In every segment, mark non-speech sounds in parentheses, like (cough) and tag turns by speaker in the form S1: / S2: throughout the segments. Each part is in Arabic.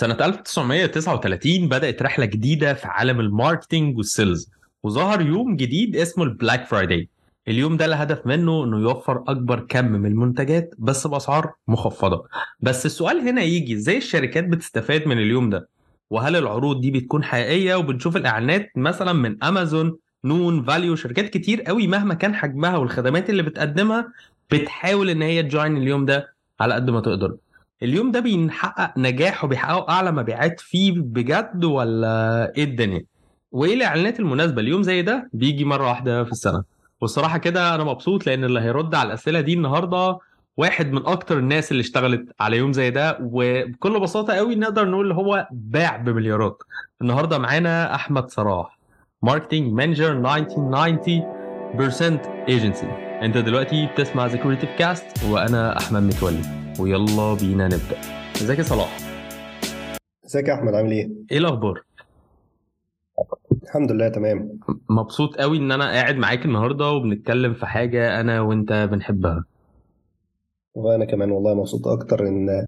S1: سنة 1939 بدأت رحلة جديدة في عالم ال marketing وال sales وظهر يوم جديد اسمه ال Black Friday. اليوم ده الهدف منه إنه يوفر أكبر كم من المنتجات بس بأسعار مخفضة. بس السؤال هنا يجي إزاي الشركات بتستفاد من اليوم ده؟ وهل العروض دي بتكون حقيقية؟ وبنشوف الإعلانات مثلا من أمازون نون valU شركات كتير قوي مهما كان حجمها والخدمات اللي بتقدمها بتحاول إن هي ت join اليوم ده على قد ما تقدر. اليوم ده بيحقق نجاح وبيحققوا أعلى مبيعات فيه بجد ولا إيه الدنيا؟ وإيه الإعلانات المناسبة؟ اليوم زي ده بيجي مرة واحدة في السنة. والصراحة كده أنا مبسوط لأن اللي هيرد على الأسئلة دي النهارده واحد من أكتر الناس اللي اشتغلت على يوم زي ده وبكل بساطة قوي نقدر نقول هو باع بمليارات. النهارده معانا أحمد صلاح ماركتنج مانجر 1990% ايجنسي أنت دلوقتي بتسمع the cast وأنا أحمد متولي. ويلا بينا نبدأ. ازيك يا صلاح؟
S2: ازيك يا احمد؟ عامل إيه؟
S1: إيه الأخبار؟
S2: الحمد لله تمام.
S1: مبسوط قوي إن أنا قاعد معاك النهارده وبنتكلم في حاجة أنا وأنت بنحبها.
S2: وأنا كمان والله مبسوط أكتر إن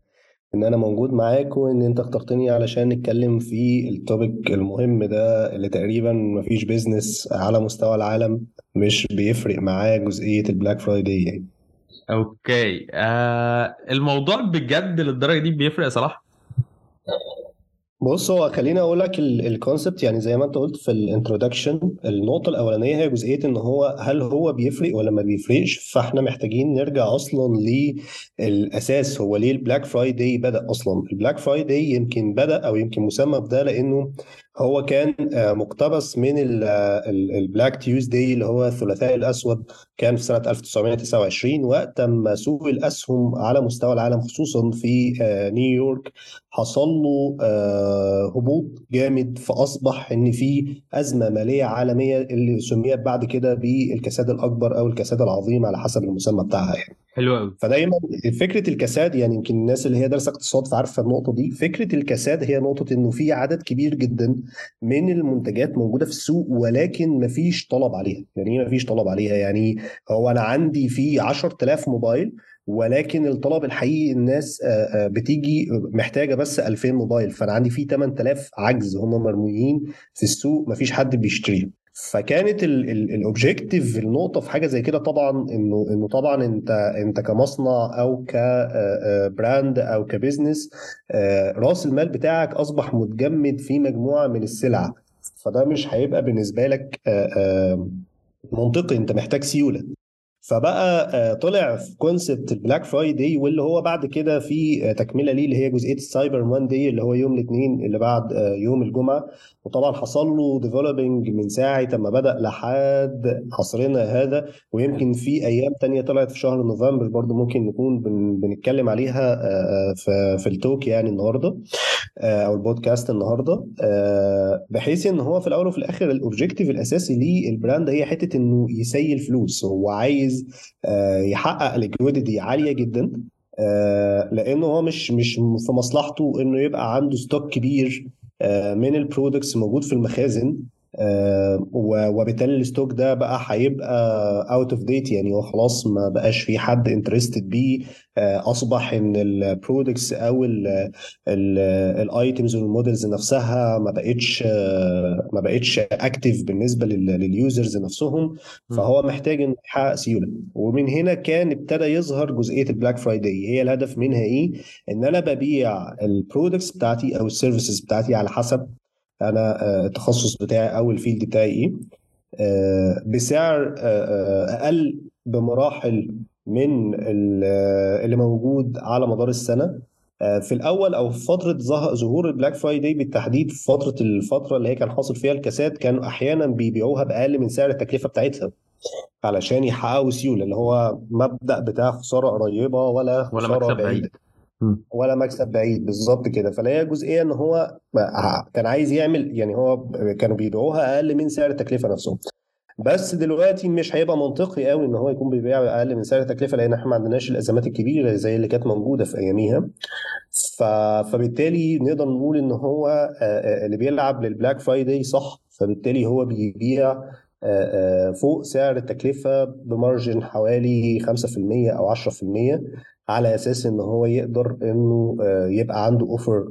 S2: إن أنا موجود معاك وإن أنت اخترتني علشان نتكلم في ال topic المهم ده اللي تقريبا مفيش business على مستوى العالم مش بيفرق معاه جزئية ال Black Friday يعني.
S1: okay. آه الموضوع بجد للدرجة دي بيفرق يا صلاح؟
S2: بص هو خليني أقول لك ال concept يعني زي ما أنت قلت في ال introduction النقطة الأولانية هي جزئية إن هو هل هو بيفرق ولا ما بيفرقش؟ فإحنا محتاجين نرجع أصلا للأساس. هو ليه ال Black Friday بدأ أصلا؟ ال Black Friday يمكن بدأ أو يمكن مسمى بده لأنه هو كان آه، مقتبس من ال Black Tuesday اللي هو الثلاثاء الأسود كان في سنة 1929 وقت ما سوق الأسهم على مستوى العالم خصوصا في آه، نيويورك حصل له آه، هبوط جامد فأصبح إن في أزمة مالية عالمية اللي سميت بعد كده بالكساد الأكبر أو الكساد العظيم على حسب المسمى بتاعها يعني.
S1: حلو قوي
S2: فدايما فكرة الكساد يعني يمكن الناس اللي هي دارسه اقتصاد فعارفة النقطة دي فكرة الكساد هي نقطة إنه في عدد كبير جدا من المنتجات موجودة في السوق ولكن مفيش طلب عليها. يعني إيه مفيش طلب عليها؟ يعني هو أنا عندي في 10000 موبايل ولكن الطلب الحقيقي الناس بتيجي محتاجة بس 2000 موبايل فأنا عندي في 8000 عجز هم مرميين في السوق مفيش حد بيشتريهم. فكانت ال objective النقطة في حاجة زي كده طبعا إنه إنه طبعا أنت أنت كمصنع أو ك brand أو ك business رأس المال بتاعك أصبح متجمد في مجموعة من السلع. فده مش هيبقى بالنسبة لك منطقي أنت محتاج سيولة. فبقى آه، طلع في concept ال Black Friday واللي هو بعد كده في آه، تكملة ليه اللي هي جزئية ال Cyber Monday اللي هو يوم الاثنين اللي بعد آه، يوم الجمعة. وطبعا حصل له developing من ساعة ما بدأ لحد عصرنا هذا. ويمكن في أيام تانية طلعت في شهر نوفمبر برضو ممكن نكون بنتكلم عليها في ال talk يعني النهارده أو البودكاست النهارده. بحيث إن هو في الأول وفي الآخر ال objective الأساسي لل brand هي حتة إنه يسيل فلوس. هو عايز آه، يحقق liquidity عالية جدا آه، لأنه هو مش مش في مصلحته إنه يبقى عنده stock كبير آه، من ال products موجود في المخازن. وبالتالي ال stock ده بقى هيبقى out of date يعني هو خلاص ما بقاش في حد interested بيه. آه، أصبح إن ال products أو ال items وال models نفسها ما بقتش آه، ما بقتش active بالنسبة لل users نفسهم. فهو محتاج إنه يحقق سيولة. ومن هنا كان ابتدى يظهر جزئية ال Black Friday هي الهدف منها إيه؟ إن أنا ببيع ال products بتاعتي أو ال services بتاعتي على حسب أنا آه، التخصص بتاعي أو ال field بتاعي إيه؟ آه، بسعر آه، أقل بمراحل من اللي موجود على مدار السنة. في الأول أو في فترة ظهور ال Black Friday بالتحديد في فترة الفترة اللي هي كان حاصل فيها الكساد كانوا أحيانا بيبيعوها بأقل من سعر التكلفة بتاعتها علشان يحققوا سيولة اللي هو مبدأ بتاع خسارة قريبة ولا خسارة
S1: ولا بعيدة.
S2: ولا مكسب بعيد بالظبط كده. فلا هي جزئية إن هو كان عايز يعمل يعني هو كانوا بيبيعوها أقل من سعر التكلفة نفسهم. بس دلوقتي مش هيبقى منطقي قوي إن هو يكون بيبيع أقل من سعر التكلفة لأن إحنا ما عندناش الأزمات الكبيرة زي اللي كانت موجودة في أياميها. ف... فبالتالي نقدر نقول إن هو اللي بيلعب لل Black Friday صح. فبالتالي هو بيبيع فوق سعر التكلفة ب margin حوالي 5% أو 10% على أساس إن هو يقدر إنه آه، يبقى عنده offer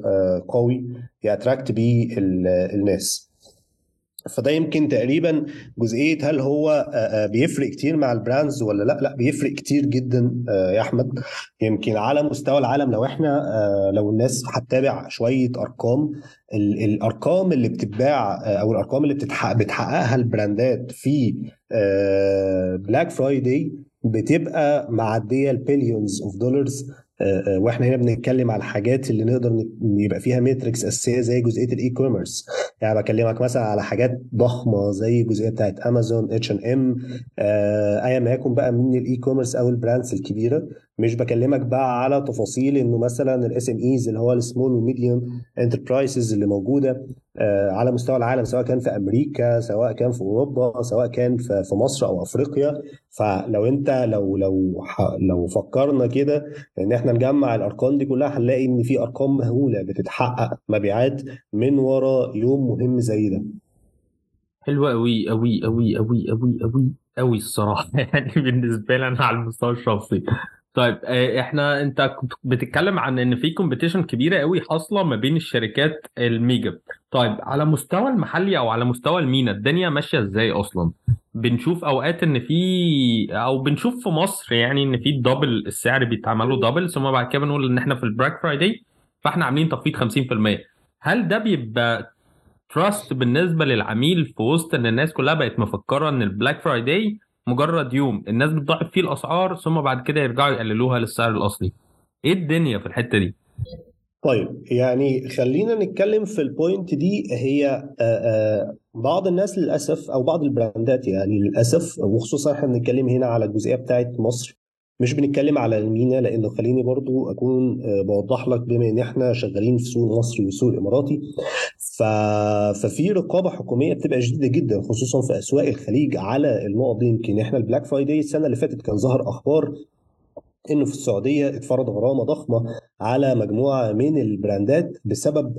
S2: قوي ي attract بيه الناس. فده يمكن تقريبا جزئية هل هو آه، آه، بيفرق كتير مع ال brands ولا لأ؟ لأ بيفرق كتير جدا آه، يا أحمد. يمكن على مستوى العالم لو إحنا لو الناس هتتابع شوية أرقام الأرقام اللي بتتباع أو الأرقام اللي بتحققها البراندات في Black Friday بتبقى معدية ال billions of dollars وإحنا هنا بنتكلم على الحاجات اللي نقدر يبقى فيها metrics أساسية زي جزئية ال e-commerce يعني بكلمك مثلا على حاجات ضخمة زي الجزئيه بتاعت امازون اتش ان ام ايا ما يكن بقى من ال e-commerce أو ال brands الكبيرة. مش بكلمك بقى على تفاصيل إنه مثلا ال SMEs اللي هو ال small و medium enterprises اللي موجودة آه، على مستوى العالم سواء كان في أمريكا سواء كان في أوروبا سواء كان في مصر أو أفريقيا. فلو أنت لو لو لو فكرنا كده إن إحنا نجمع الأرقام دي كلها هنلاقي إن في أرقام مهولة بتتحقق مبيعات من ورا يوم مهم زي ده.
S1: حلوة قوي قوي قوي قوي قوي قوي قوي الصراحة. (laughs) يعني بالنسبة لي أنا على المستوى الشخصي. طيب آه، إحنا أنت كنت بتتكلم عن إن في competition كبيرة قوي حاصلة ما بين الشركات ال mega. طيب على مستوى المحلي أو على مستوى ال MENA الدنيا ماشية إزاي أصلا؟ بنشوف أوقات إن في أو بنشوف في مصر يعني إن في double السعر بيتعملوا double ثم بعد كده بنقول إن إحنا في ال Black Friday فإحنا عاملين تخفيض 50% هل ده بيبقى trust بالنسبة للعميل في وسط إن الناس كلها بقت مفكرة إن ال Black Friday مجرد يوم الناس بتضاعف فيه الأسعار ثم بعد كده يرجعوا يقللوها للسعر الأصلي. إيه الدنيا في الحتة دي؟
S2: طيب يعني خلينا نتكلم في ال point دي هي بعض الناس للأسف أو بعض البراندات يعني للأسف وخصوصا إحنا بنتكلم هنا على الجزئية بتاعت مصر مش بنتكلم على ال MENA لأنه خليني برضو أكون بوضح لك بما إن إحنا شغالين في سوق المصري والسوق الاماراتي ف... ففي رقابة حكومية بتبقى شديدة جدا خصوصا في أسواق الخليج على النقط دي. يمكن إحنا ال Black Friday السنة اللي فاتت كان ظهر أخبار إنه في السعودية اتفرض غرامة ضخمة على مجموعة من البراندات بسبب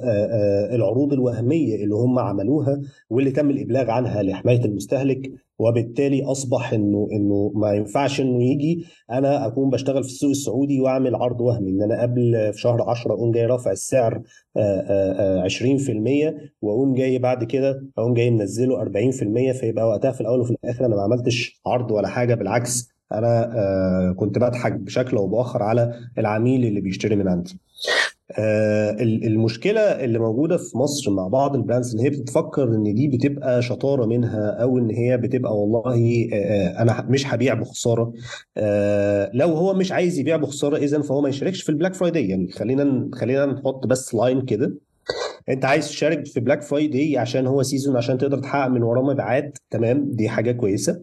S2: العروض الوهمية اللي هم عملوها واللي تم الإبلاغ عنها لحماية المستهلك وبالتالي أصبح إنه إنه ما ينفعش إنه يجي. أنا أكون بشتغل في السوق السعودي وأعمل عرض وهمي إن أنا قبل في شهر 10 أقوم جاي رافع السعر 20% وأقوم جاي بعد كده أقوم جاي منزله 40% فيبقى وقتها في الأول وفي الآخر أنا ما عملتش عرض ولا حاجة بالعكس أنا كنت بضحك بشكل أو بآخر على العميل اللي بيشتري من عندي. آه، المشكلة اللي موجودة في مصر مع بعض البراندز إن هي بتفكر إن دي بتبقى شطارة منها أو إن هي بتبقى والله آه، آه، أنا مش هبيع بخسارة. لو هو مش عايز يبيع بخسارة اذا فهو ما يشاركش في ال Black Friday. يعني خلينا خلينا نحط بس line كده. أنت عايز تشارك في Black Friday عشان هو season عشان تقدر تحقق من وراه مبيعات تمام؟ دي حاجة كويسة.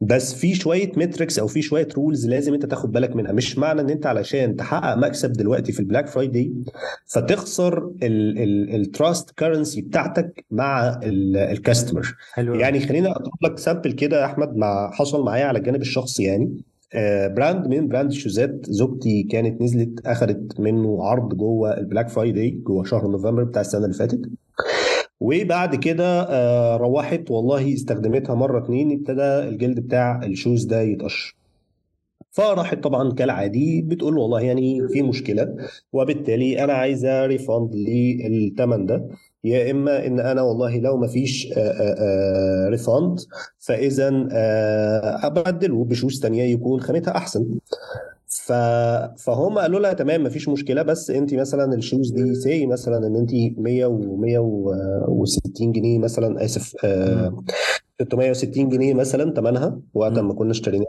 S2: بس في شوية metrics أو في شوية rules لازم أنت تاخد بالك منها. مش معنى إن أنت علشان تحقق مكسب دلوقتي في ال Black Friday فتخسر ال trust currency بتاعتك مع ال customer يعني خلينا أضرب لك sample كده يا أحمد مع حصل معايا على الجانب الشخصي يعني. brand آه، من brand الشوزات زوجتي كانت نزلت اخذت منه عرض جوه ال Black Friday جوه شهر نوفمبر بتاع السنة اللي فاتت. وبعد كده آه، روحت. والله استخدمتها مرة اتنين ابتدى الجلد بتاع ال shoes ده يتقشر. فراحت طبعا كالعادي بتقول والله يعني في مشكلة. وبالتالي أنا عايزه refund للثمن ده. يا إما إن أنا والله لو ما فيش refund فاذا أبدله ب shoes ثانية يكون خامتها أحسن. ف... فهم قالوا لها تمام مفيش مشكلة بس انت مثلا ال shoes دي سي مثلا ان انت 100 و 160 جنيه مثلا آسف آه 660 جنيه مثلا ثمنها وقت ما كنا اشتريناها.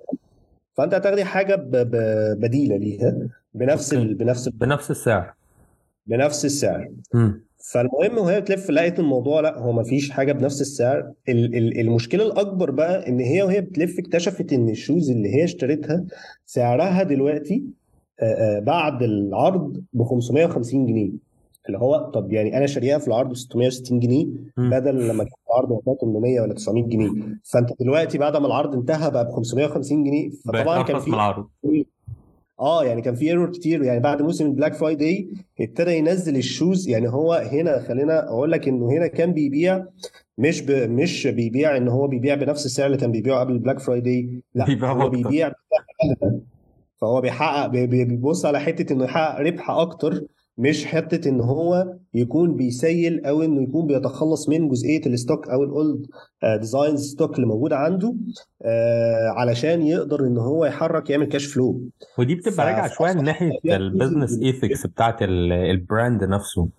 S2: فانت هتاخدي حاجة ب... ب... بديلة ليها بنفس ال... بنفس
S1: بنفس السعر.
S2: بنفس السعر. م. فالمهم وهي بتلف لقيت الموضوع لأ هو ما فيش حاجة بنفس السعر. المشكلة الأكبر بقى إن هي وهي بتلف اكتشفت إن ال shoes اللي هي اشتريتها سعرها دلوقتي بعد العرض ب 550 جنيه. اللي هو طب يعني أنا شاريها في العرض ب 660 جنيه بدل لما كان العرض وقتها 800 ولا 900 جنيه. فأنت دلوقتي بعد ما العرض انتهى بقى ب 550 جنيه.
S1: فطبعا كان في
S2: آه يعني كان في error كتير. يعني بعد موسم ال Black Friday ابتدى ينزل ال shoes. يعني هو هنا خلينا أقول لك إنه هنا كان بيبيع مش ب... مش بيبيع إن هو بيبيع بنفس السعر اللي كان بيبيعه قبل ال Black Friday لا هو بيبيع فهو بيحقق بي- بي- بيبص على حتة إنه يحقق ربح أكتر. مش حتة إن هو يكون بي sell أو إنه يكون بيتخلص من جزئية ال stock أو ال old designs stock اللي موجودة عنده آه، علشان يقدر إن هو يحرك يعمل cash flow
S1: ودي بتبقى راجعة
S2: شوية
S1: لناحيه
S2: فيها
S1: ال
S2: business
S1: ethics بتاعت ال- ال brand نفسه.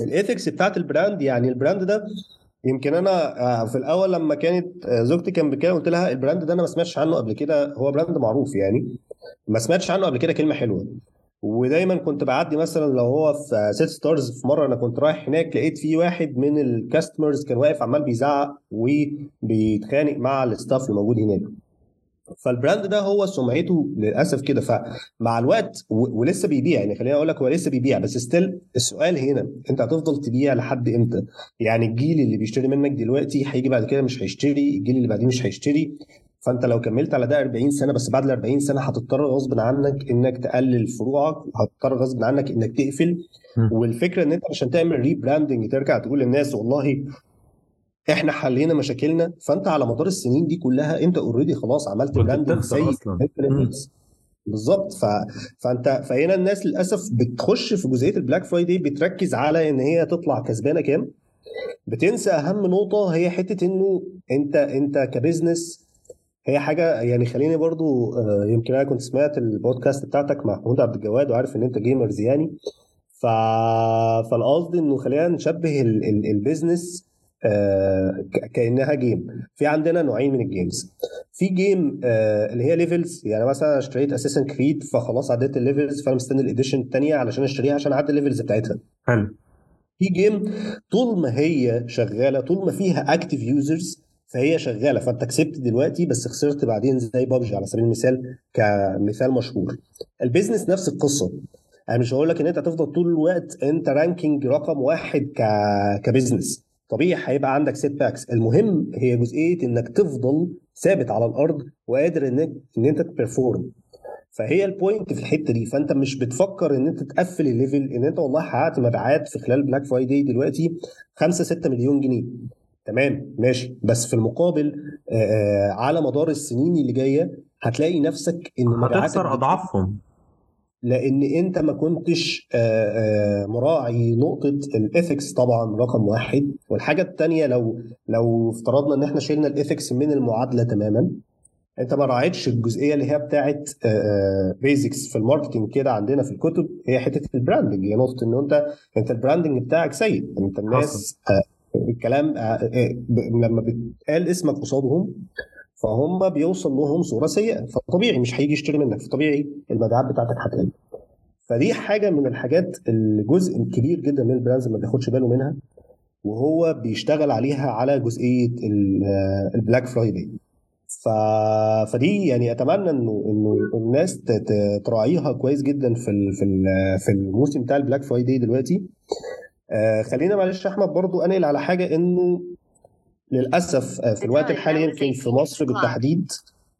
S2: ال ethics بتاعت ال brand يعني ال brand ده يمكن أنا آه، في الأول لما كانت آه، زوجتي كان بكده قلت لها ال brand ده أنا ما سمعتش عنه قبل كده هو brand معروف يعني ما سمعتش عنه قبل كده كلمة حلوة. ودايما كنت بعدي مثلا لو هو في City Stars في مرة أنا كنت رايح هناك لقيت في واحد من ال customers كان واقف عمال بيزعق وبيتخانق مع ال staff اللي موجود هناك. فال brand ده هو سمعته للأسف كده. فمع الوقت ولسه بيبيع يعني خليني أقول لك هو لسه بيبيع. بس still السؤال هنا أنت هتفضل تبيع لحد إمتى؟ يعني الجيل اللي بيشتري منك دلوقتي هيجي بعد كده مش هيشتري الجيل اللي بعديه مش هيشتري. فانت لو كملت على ده 40 سنة بس بعد ال 40 سنة هتضطر غصب عنك إنك تقلل فروعك هتضطر غصب عنك إنك تقفل. والفكرة إن أنت عشان تعمل rebranding ترجع تقول للناس والله إحنا حلينا مشاكلنا. فأنت على مدار السنين دي كلها أنت already خلاص عملت branding للناس. بالظبط. ف... فأنت فهنا الناس للأسف بتخش في جزئية ال Black Friday بتركز على إن هي تطلع كسبانة كام. بتنسى أهم نقطة هي حتة إنه أنت أنت ك business هي حاجة يعني خليني برضو آه، يمكن أنا كنت سمعت البودكاست بتاعتك مع محمود عبد الجواد وعارف إن أنت gamers يعني. ف فالقصد إنه خلينا نشبه ال... ال... ال business آه، كأنها game في عندنا نوعين من ال games في game آه، اللي هي levels يعني مثلا أنا اشتريت Assassin's Creed فخلاص عديت ال levels فأنا مستني ال edition الثانية علشان أشتريها عشان أعدي ال levels بتاعتها.
S1: حلو.
S2: في game طول ما هي شغالة طول ما فيها active users فهي شغاله. فانت كسبت دلوقتي بس خسرت بعدين زي بابجي على سبيل المثال كمثال مشهور. ال business نفس القصة. أنا مش هقول لك ان انت هتفضل طول الوقت انت ranking رقم واحد ك... ك business طبيعي هيبقى عندك setbacks المهم هي جزئيه انك تفضل ثابت على الأرض وقادر انك إن انت ت perform فهي ال point في الحتة دي. فانت مش بتفكر إن انت تقفل ال level إن انت والله حققت مبيعات في خلال Black Friday دلوقتي 5 6 مليون جنيه. تمام ماشي. بس في المقابل آه، على مدار السنين اللي جاية هتلاقي نفسك إن
S1: هتخسر أضعافهم.
S2: لأن أنت ما كنتش مراعي نقطة ال ethics طبعا رقم واحد. والحاجة الثانية لو لو افترضنا إن إحنا شلنا ال ethics من المعادلة تماما أنت ما راعيتش الجزئية اللي هي بتاعت basics في ال marketing كده عندنا في الكتب هي حتة ال branding هي نقطة إن أنت أنت ال branding بتاعك سيء. أنت الناس الكلام آه، آه، ب- لما بيتقال اسمك قصادهم فهم بيوصل لهم صورة سيئة فطبيعي مش هيجي يشتري منك فطبيعي المبيعات بتاعتك هتقل. فدي حاجة من الحاجات اللي جزء كبير جدا من ال brands ما بياخدش باله منها وهو بيشتغل عليها على جزئية ال- آه، ال Black Friday ف... فدي يعني أتمنى إنه إنه الناس تراعيها كويس جدا في ال... في ال... في الموسم بتاع ال Black Friday دلوقتي. آه خلينا معلش يا أحمد برضو أنقل على حاجة إنه للأسف آه، في الوقت الحالي يمكن في مصر بالتحديد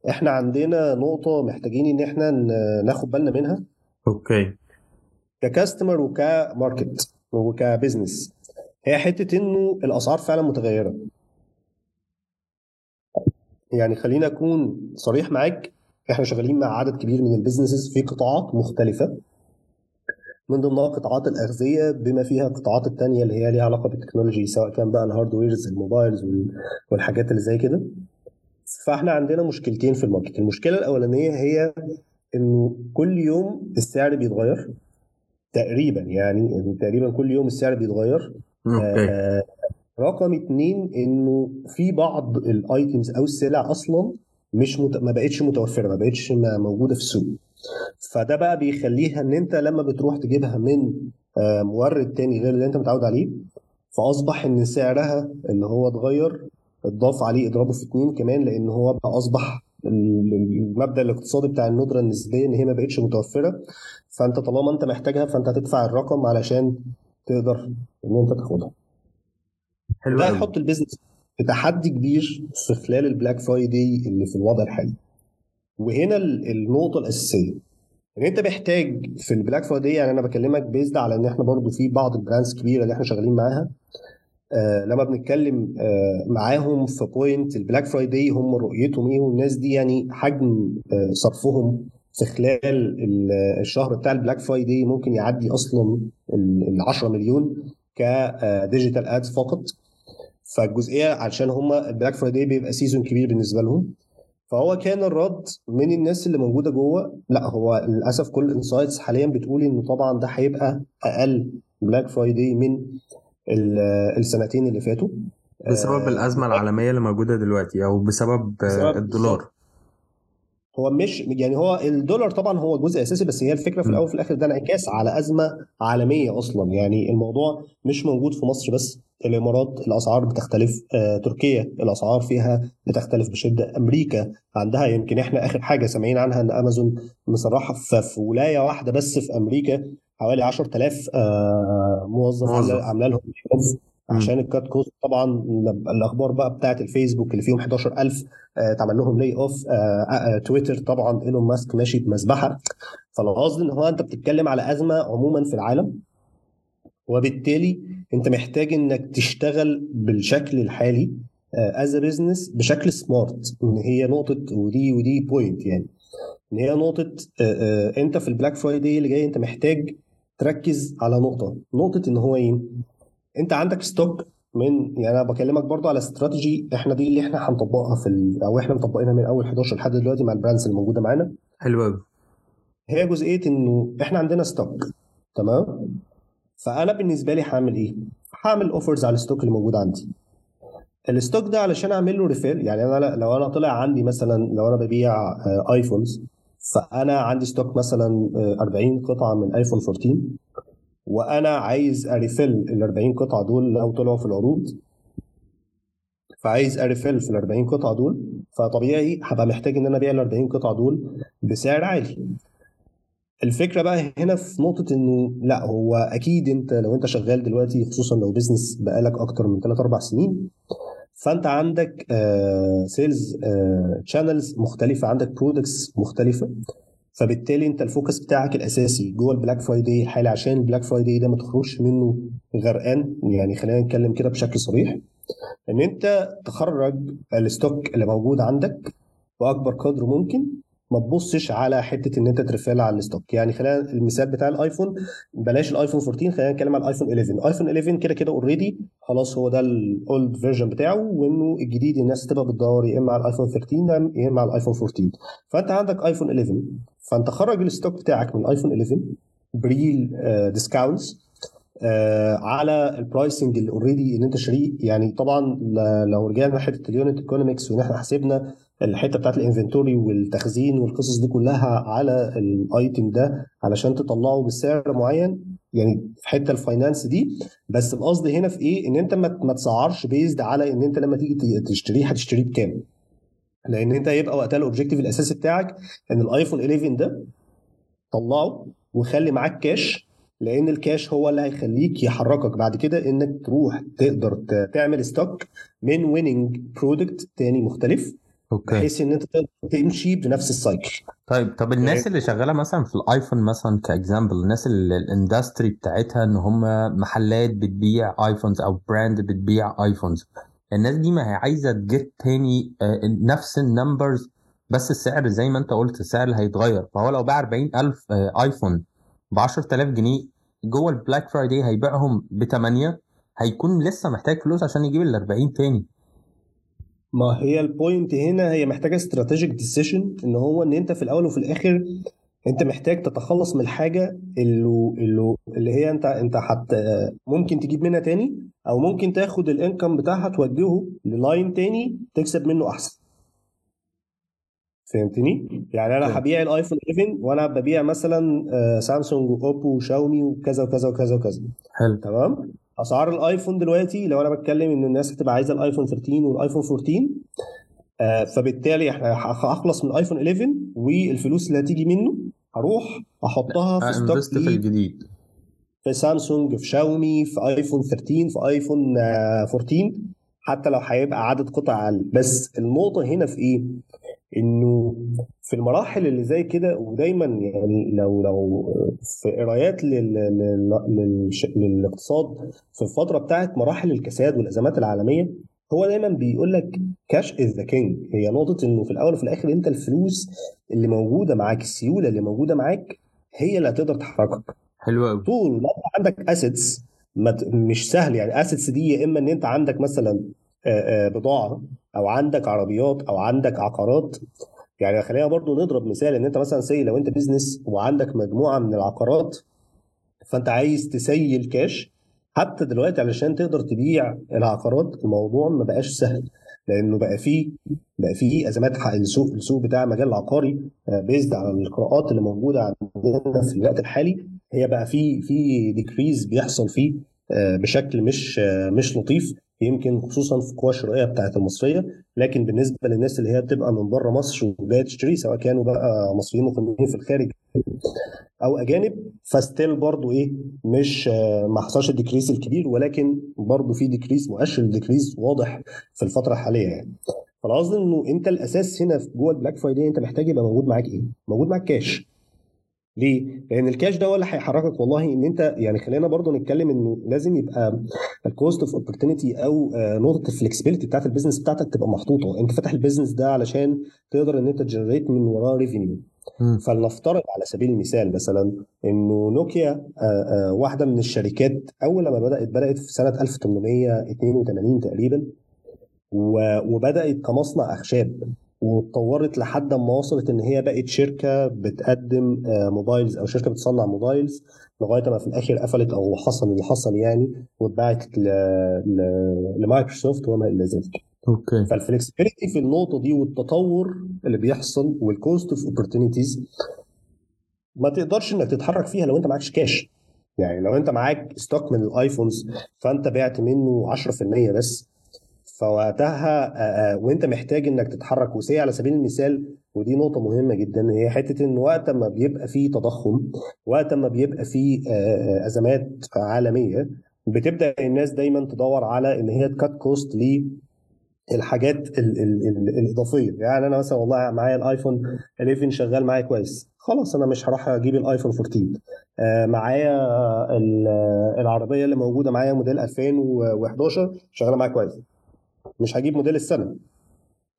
S2: إحنا عندنا نقطة محتاجين إن إحنا ن- ناخد بالنا منها.
S1: Okay.
S2: ك customer وك market وك business هي حتة إنه الأسعار فعلا متغيرة. يعني خلينا أكون صريح معاك إحنا شغالين مع عدد كبير من ال businesses في قطاعات مختلفة. من ضمنها قطاعات الأغذية بما فيها القطاعات التانية اللي هي ليها علاقة بال technology سواء كان بقى ال hardwares ال mobiles وال- والحاجات اللي زي كده. فاحنا عندنا مشكلتين في ال market. المشكلة الأولانية هي إنه كل يوم السعر بيتغير. تقريبا يعني تقريبا كل يوم السعر بيتغير. آه، رقم اتنين إنه في بعض ال items أو السلع أصلا مش مت... ما بقتش متوفرة ما بقتش موجودة في السوق. فده بقى بيخليها إن أنت لما بتروح تجيبها من آه، مورد تاني غير اللي أنت متعود عليه فأصبح إن سعرها اللي هو اتغير اتضاف عليه أضعافه في اتنين كمان لأن هو بقى أصبح ال- المبدأ الاقتصادي بتاع الندرة النسبية إن هي ما بقتش متوفرة. فأنت طالما أنت محتاجها فأنت هتدفع الرقم علشان تقدر إن أنت تاخدها.
S1: حلو
S2: ده هيحط ال business في تحدي كبير في خلال ال Black Friday اللي في الوضع الحالي. وهنا ال- النقطة الأساسية إن أنت محتاج في ال Black Friday يعني أنا بكلمك based على إن إحنا برضو في بعض ال brands كبيرة اللي إحنا شغالين معاها آه لما بنتكلم آه معاهم في point ال Black Friday هم رؤيتهم إيه والناس دي يعني حجم آه صرفهم في خلال الشهر بتاع ال Black Friday ممكن يعدي أصلا ال 10 مليون ك digital ads فقط. فالجزئية علشان هم ال Black Friday بيبقى season كبير بالنسبة لهم. فهو كان الرد من الناس اللي موجودة جوه. لا هو للأسف كل ال insights حاليا بتقول إنه طبعا ده هيبقى أقل Black Friday من السنتين اللي فاتوا.
S1: بسبب الأزمة العالمية اللي موجودة دلوقتي أو بسبب, بسبب الدولار.
S2: هو مش يعني هو الدولار طبعا هو جزء أساسي بس هي الفكرة في الأول وفي الآخر ده انعكاس على أزمة عالمية أصلا. يعني الموضوع مش موجود في مصر بس. الإمارات الأسعار بتختلف آه، تركيا الأسعار فيها بتختلف بشدة. أمريكا عندها يمكن إحنا آخر حاجة سامعين عنها إن أمازون مسرحة في ولاية واحدة بس في أمريكا حوالي 10000 آه، موظف عامله لهم عشان ال cut cost طبعا الأخبار بقى بتاعت الفيسبوك اللي فيهم 11000 آه اتعمل لهم layoff آه تويتر. طبعا إيلون ماسك ماشي بمذبحة. فالقصد إن هو أنت بتتكلم على أزمة عموما في العالم. وبالتالي انت محتاج انك تشتغل بالشكل الحالي as business بشكل smart إن هي نقطة ودي ودي point يعني. إن هي نقطة آه، آه، انت في ال Black Friday اللي جاي انت محتاج تركز على نقطة. نقطة إن هو إيه؟ انت عندك stock من يعني أنا بكلمك برضو على استراتيجي إحنا دي اللي إحنا هنطبقها في ال... أو إحنا مطبقينها من أول 11 لحد دلوقتي مع ال brands اللي موجودة معانا.
S1: حلو قوي
S2: هي جزئية إنه إحنا عندنا stock تمام؟ فأنا بالنسبة لي هعمل إيه؟ هعمل offers على ال stock اللي موجود عندي. ال stock ده علشان أعمل له refill يعني أنا لو أنا طلع عندي مثلا لو أنا ببيع iPhones آه، فأنا عندي stock مثلا 40 آه، قطعة من iPhone 14 وأنا عايز ا refill ال 40 قطعة دول لو طلعوا في العروض. فعايز ا refill في ال 40 قطعة دول فطبيعي هبقى محتاج إن أنا أبيع ال 40 قطعة دول بسعر عالي. الفكرة بقى هنا في نقطة إنه لا هو أكيد أنت لو أنت شغال دلوقتي خصوصا لو business بقالك أكتر من 3 4 سنين فأنت عندك sales آه channels آه مختلفة عندك products مختلفة فبالتالي أنت ال focus بتاعك الأساسي جوه ال Black Friday الحالي عشان ال Black Friday ده ما تخرجش منه غرقان يعني خلينا نتكلم كده بشكل صريح إن أنت تخرج ال stock اللي موجود عندك بأكبر قدر ممكن ما تبصش على حتة إن أنت ترفال على ال stock. يعني خلينا المثال بتاع الآيفون بلاش الآيفون 14 خلينا نتكلم على الآيفون 11 ايفون 11 كده كده already خلاص هو ده ال old version بتاعه وإنه الجديد الناس تبقى بتدور يا إما على الآيفون 13 يا اما على الآيفون 14 فأنت عندك آيفون 11 فأنت خرج ال stock بتاعك من الآيفون 11 ب real discounts آه على ال pricing اللي already إن أنت شاريه يعني طبعا لو رجعنا لحتة ال unit economics وإن إحنا حسبنا الحتة بتاعت ال inventory والتخزين والقصص دي كلها على ال item ده علشان تطلعه بسعر معين يعني في حتة ال finance دي. بس القصد هنا في إيه؟ إن أنت ما تسعرش based على إن أنت لما تيجي تشتريه هتشتريه بكام. لأن أنت هيبقى وقتها ال objective الأساسي بتاعك إن الآيفون 11 ده طلعه وخلي معاك كاش لأن الكاش هو اللي هيخليك يحركك بعد كده إنك تروح تقدر تعمل stock من winning product تاني مختلف. okay. بحيث إن أنت تمشي بنفس ال cycle
S1: طيب طب الناس اللي شغالة مثلا في الآيفون مثلا ك example الناس اللي ال industry بتاعتها إن هم محلات بتبيع iPhones أو brand بتبيع iPhones. الناس دي ما هي عايزة ت get تاني آه، نفس ال numbers بس السعر زي ما أنت قلت السعر هيتغير. فهو لو باع 40000 آيفون ب 10000 جنيه جوه ال Black Friday هيبيعهم ب 8 هيكون لسه محتاج فلوس عشان يجيب ال 40 تاني.
S2: ما هي ال point هنا هي محتاجة strategic decision إن هو إن أنت في الأول وفي الآخر أنت محتاج تتخلص من الحاجة اللي اللي, اللي هي أنت أنت حت ممكن تجيب منها تاني أو ممكن تاخد ال income بتاعها توجهه لل line تاني تكسب منه أحسن فهمتني؟ يعني أنا هبيع الايفون 11 وأنا ببيع مثلا سامسونج واوبو وشاومي وكذا وكذا وكذا وكذا
S1: حلو
S2: تمام؟ أسعار الآيفون دلوقتي لو أنا بتكلم إن الناس هتبقى عايزة الآيفون 13 والايفون 14 آه فبالتالي إحنا هخلص من الآيفون 11 والفلوس اللي هتيجي منه هروح أحطها في
S1: stock في الجديد.
S2: في سامسونج في شاومي في آيفون 13 في آيفون 14 حتى لو هيبقى عدد قطع أقل. بس النقطة هنا في إيه؟ إنه في المراحل اللي زي كده ودايما يعني لو لو في قرايات للاقتصاد في الفترة بتاعت مراحل الكساد والأزمات العالمية هو دايما بيقول لك cash is the king هي نقطة إنه في الأول وفي الآخر أنت الفلوس اللي موجودة معاك السيولة اللي موجودة معاك هي اللي هتقدر تحركك.
S1: حلو قوي
S2: طول ما عندك assets مش سهل يعني assets دي يا إما إن أنت عندك مثلا بضاعة أو عندك عربيات أو عندك عقارات. يعني خلينا برضو نضرب مثال إن أنت مثلا say لو أنت business وعندك مجموعة من العقارات فأنت عايز تسيل كاش حتى دلوقتي علشان تقدر تبيع العقارات الموضوع ما بقاش سهل لأنه بقى فيه بقى فيه أزمات السوق السوق بتاع المجال العقاري based على القراءات اللي موجودة عندنا في الوقت الحالي. هي بقى في في decrease بيحصل فيه آه، بشكل مش آه، مش لطيف. يمكن خصوصا في القوى الشرائيه بتاعت المصرية لكن بالنسبة للناس اللي هي بتبقى من بره مصر وجاية تشتري سواء كانوا بقى مصريين مقيمين في الخارج أو أجانب ف still برضو إيه مش ما حصلش ال decrease الكبير ولكن برضو في decrease مؤشر ال decrease واضح في الفترة الحالية يعني فالقصد إنه أنت الأساس هنا جوه ال Black Friday أنت محتاج يبقى موجود معاك إيه؟ موجود معاك كاش ليه؟ لأن الكاش ده هو اللي هيحركك والله إن أنت يعني خلينا برضو نتكلم إنه لازم يبقى ال cost of opportunity أو آه، نقطة ال flexibility بتاعت ال business بتاعتك تبقى محطوطة أنت فاتح ال business ده علشان تقدر إن أنت ت generate من وراه
S1: revenue.
S2: فلنفترض على سبيل المثال مثلا إنه نوكيا آه، آه، واحدة من الشركات أول لما بدأت بدأت في سنة 1882 تقريبا وبدأت كمصنع أخشاب واتطورت لحد ما وصلت إن هي بقت شركة بتقدم آه، mobiles أو شركة بتصنع mobiles لغاية ما في الآخر قفلت أو حصل اللي حصل يعني واتباعت ل- ل- لمايكروسوفت وما إلى ذلك.
S1: okay
S2: فال flexibility في النقطة دي والتطور اللي بيحصل وال cost of opportunities ما تقدرش إنك تتحرك فيها لو أنت معكش كاش يعني لو أنت معاك stock من ال iPhones فأنت بعت منه 10% بس فوقتها وانت محتاج انك تتحرك. و say على سبيل المثال ودي نقطة مهمة جدا هي حتة إن وقت ما بيبقى فيه تضخم وقت ما بيبقى فيه أزمات عالمية بتبدأ الناس دايما تدور على إن هي ت cut cost ال الإضافية. يعني أنا مثلا والله معايا الآيفون 11 شغال معايا كويس. خلاص أنا مش هروح أجيب الآيفون 14 آه، معايا ال- العربية اللي موجودة معايا موديل 2011 شغالة معايا كويس. مش هجيب موديل السنة.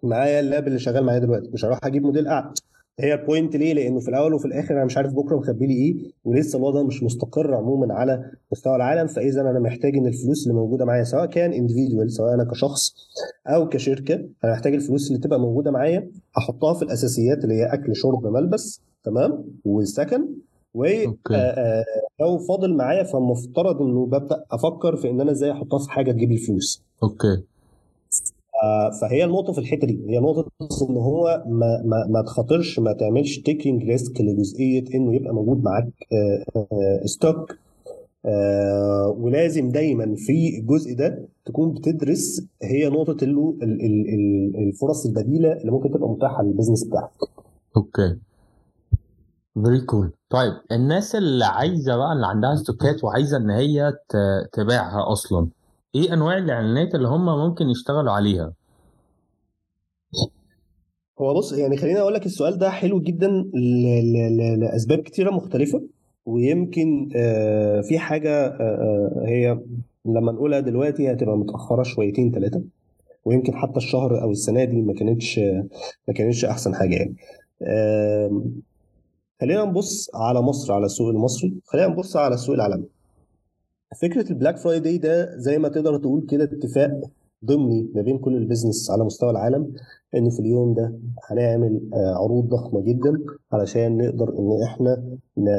S2: معايا اللاب اللي شغال معايا دلوقتي. مش هروح أجيب موديل اعلى هي ال point ليه؟ لأنه في الأول وفي الآخر أنا مش عارف بكرة مخبي لي إيه ولسه الوضع مش مستقر عموما على مستوى العالم. فاذا أنا محتاج إن الفلوس اللي موجودة معايا سواء كان individual سواء أنا كشخص أو كشركة أنا محتاج الفلوس اللي تبقى موجودة معايا أحطها في الأساسيات اللي هي أكل شرب ملبس تمام؟ والسكن. و
S1: okay.
S2: آه، آه، لو فاضل معايا فالمفترض إنه ببدأ أفكر في إن أنا إزاي أحطها في حاجة تجيب لي فلوس. okay. فهي النقطة في الحتة دي. هي نقطة إن هو ما ما ما تخاطرش ما تعملش taking risk لجزئية إنه يبقى موجود معاك آه، آه، stock آه، ولازم دايما في الجزء ده تكون بتدرس هي ال- الفرص البديلة اللي ممكن تبقى متاحة لل business بتاعك.
S1: okay. very cool طيب الناس اللي عايزة بقى اللي عندها stock ات وعايزة إن هي تبيعها أصلا إيه أنواع الإعلانات اللي هم ممكن يشتغلوا عليها؟
S2: هو بص يعني خليني أقول لك السؤال ده حلو جدا لأسباب كتيرة مختلفة ويمكن آه، في حاجة آه، آه، هي لما نقولها دلوقتي هتبقى متأخرة شويتين ثلاثة ويمكن حتى الشهر أو السنة دي ما كانتش ما كانتش أحسن حاجة يعني. خلينا نبص على مصر على السوق المصري خلينا نبص على السوق العالمي. فكرة ال Black Friday ده زي ما تقدر تقول كده اتفاق ضمني ما بين كل ال business على مستوى العالم انه في اليوم ده هنعمل آه، عروض ضخمة جدا علشان نقدر إن إحنا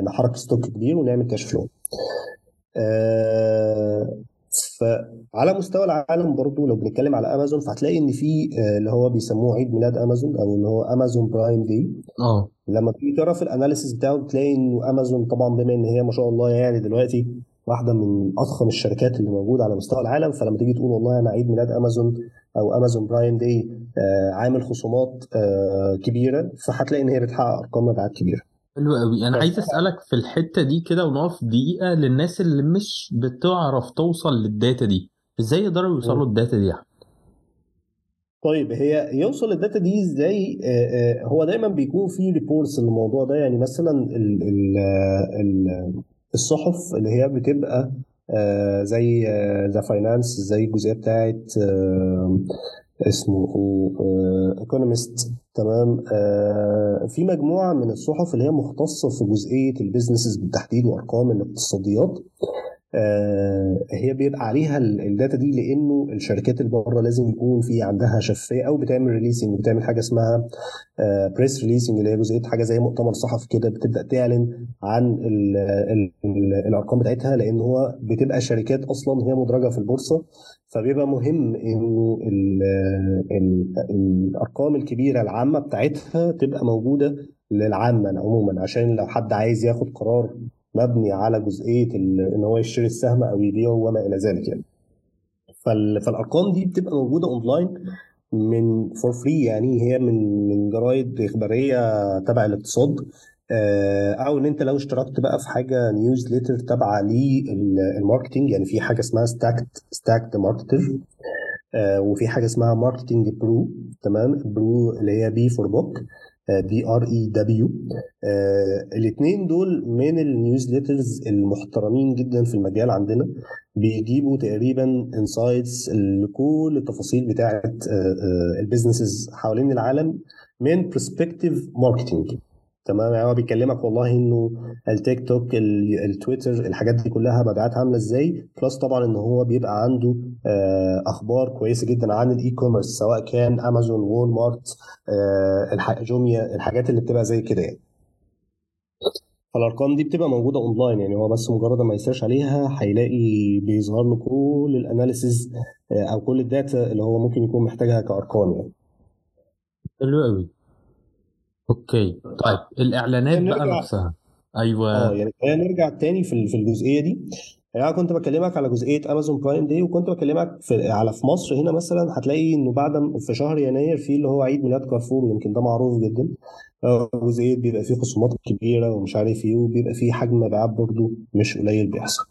S2: نحرك stock كبير ونعمل cash flow. آه، فعلى مستوى العالم برضو لو بنتكلم على امازون فهتلاقي إن في آه، اللي هو بيسموه عيد ميلاد امازون أو اللي هو Amazon Prime Day
S1: آه
S2: لما تيجي تقرا في ال analysis بتاعه بتلاقي إنه امازون طبعا بما إن هي ما شاء الله يعني دلوقتي واحدة من أضخم الشركات اللي موجودة على مستوى العالم فلما تيجي تقول والله أنا عيد ميلاد أمازون أو Amazon Prime Day آه، عامل خصومات آه، كبيرة فهتلاقي إن هي بتحقق أرقام مبيعات كبيرة.
S1: حلو قوي أنا عايز أسألك في الحتة دي كده ونقف دقيقة للناس اللي مش بتعرف توصل لل data دي. إزاي يقدروا يوصلوا ال data دي
S2: طيب هي يوصل ال data دي إزاي؟ آه، هو دايما بيكون في reports للموضوع ده يعني مثلا ال ال ال الصحف اللي هي بتبقى آه، زي The Finance زي الجزئية بتاعت آه، اسمه Economist تمام؟ آه، في مجموعة من الصحف اللي هي مختصة في جزئية ال businesses بالتحديد وأرقام الاقتصاديات. آه، هي بيبقى عليها ال- data دي لأنه الشركات اللي بره لازم يكون في عندها شفافية أو بتعمل releasing بتعمل حاجة اسمها press releasing اللي هي جزئية حاجة زي مؤتمر صحفي كده بتبدأ تعلن عن ال ال ال الأرقام بتاعتها لأن هو بتبقى شركات أصلا هي مدرجة في البورصة فبيبقى مهم إنه ال الأرقام الكبيرة العامة بتاعتها تبقى موجودة للعامة عموما عشان لو حد عايز ياخد قرار مبني على جزئية إن هو يشتري السهم أو يبيعه وما إلى ذلك يعني. فال- فالأرقام دي بتبقى موجودة أونلاين من for free يعني هي من من جرايد إخبارية تبع الاقتصاد. آه، أو إن أنت لو اشتركت بقى في حاجة newsletter تابعه لل marketing يعني في حاجة اسمها Stacked Stacked Marketer وفي حاجة اسمها ماركتنج برو تمام؟ برو اللي هي بي فور بوك بي ار اي دبليو الاثنين دول من النيوزليترز المحترمين جدا في المجال عندنا. بيجيبوا تقريبا انسايتس لكل التفاصيل بتاعه البيزنسز حوالين العالم من برسبكتيف ماركتنج تمام؟ يعني هو بيكلمك والله إنه التيك توك ال- التويتر الحاجات دي كلها مبيعاتها عاملة إزاي؟ بلس طبعا إن هو بيبقى عنده آه، أخبار كويسة جدا عن ال e-commerce سواء كان امازون Walmart آه، جوميا الحاجات اللي بتبقى زي كده يعني. فالأرقام دي بتبقى موجودة اونلاين يعني هو بس مجرد ما ي search عليها هيلاقي بيظهر له كل ال analysis أو كل ال data اللي هو ممكن يكون محتاجها كأرقام يعني.
S1: حلو قوي okay. طيب الإعلانات بقى
S2: نرجع.
S1: نفسها.
S2: آه
S1: أيوه
S2: يعني خلينا نرجع تاني في في الجزئية دي. يعني أنا كنت بكلمك على جزئية Amazon Prime Day وكنت بكلمك في على في مصر هنا مثلا. هتلاقي إنه بعد في شهر يناير في اللي هو عيد ميلاد كارفور ويمكن ده معروف جدا. آه، جزئية بيبقى فيه خصومات كبيرة ومش عارف إيه وبيبقى فيه حجم مبيعات برضه مش قليل بيحصل.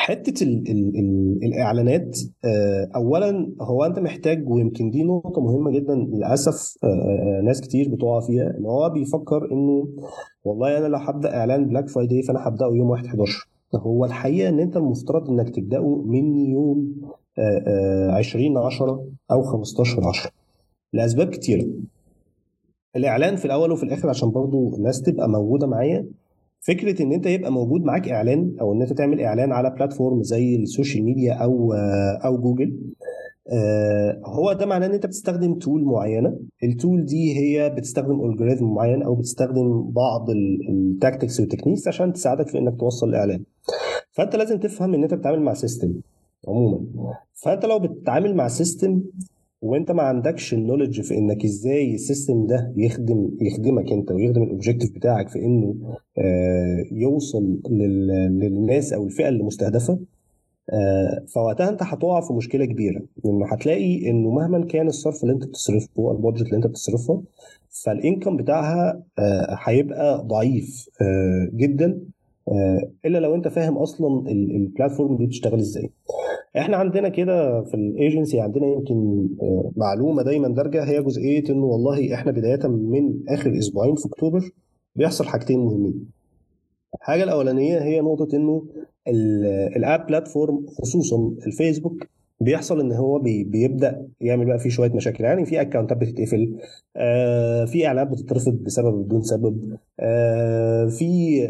S2: حتة ال ال ال الإعلانات آه، اولا هو أنت محتاج ويمكن دي نقطة مهمة جدا للأسف آه، آه، ناس كتير بتقع فيها إن هو بيفكر إنه والله أنا لو هبدأ إعلان Black Friday فأنا هبدأه يوم 1 11 هو الحقيقة إن أنت المفترض إنك تبدأه من يوم آه، آه، 20 10 أو 15 10 لأسباب كتيرة. الإعلان في الأول وفي الآخر عشان برضو الناس تبقى موجودة معايا فكرة إن أنت يبقى موجود معاك إعلان أو إن أنت تعمل إعلان على platform زي ال social media أو أو جوجل آه، هو ده معناه إن أنت بتستخدم tool معينة. ال tools دي هي بتستخدم algorithm معين أو بتستخدم بعض ال tactics وال techniques عشان تساعدك في إنك توصل الإعلان. فأنت لازم تفهم إن أنت بتتعامل مع system عموما. فأنت لو بتتعامل مع system وانت ما عندكش ال knowledge في انك إزاي ال system ده يخدم يخدمك انت ويخدم ال objective بتاعك في انه آه، يوصل لل- للناس أو الفئة اللي مستهدفة آه، فوقتها انت هتقع في مشكلة كبيرة لأنه هتلاقي انه مهما كان الصرف اللي انت بتصرفه ال budget اللي انت بتصرفها فال income بتاعها آه، هيبقى ضعيف جدا إلا لو انت فاهم أصلا ال- ال platform دي بتشتغل إزاي. إحنا عندنا كده في الايجنسي عندنا يمكن آه، معلومة دايما دارجة هي جزئية إنه والله إحنا بداية من آخر أسبوعين في أكتوبر بيحصل حاجتين مهمين. الحاجة الأولانية هي نقطة إنه ال- ال ad platform خصوصا الفيسبوك بيحصل إن هو بي بيبدأ يعمل بقى فيه شوية مشاكل. يعني في account ات بتتقفل آه في إعلانات بتترفض بسبب بدون سبب آه في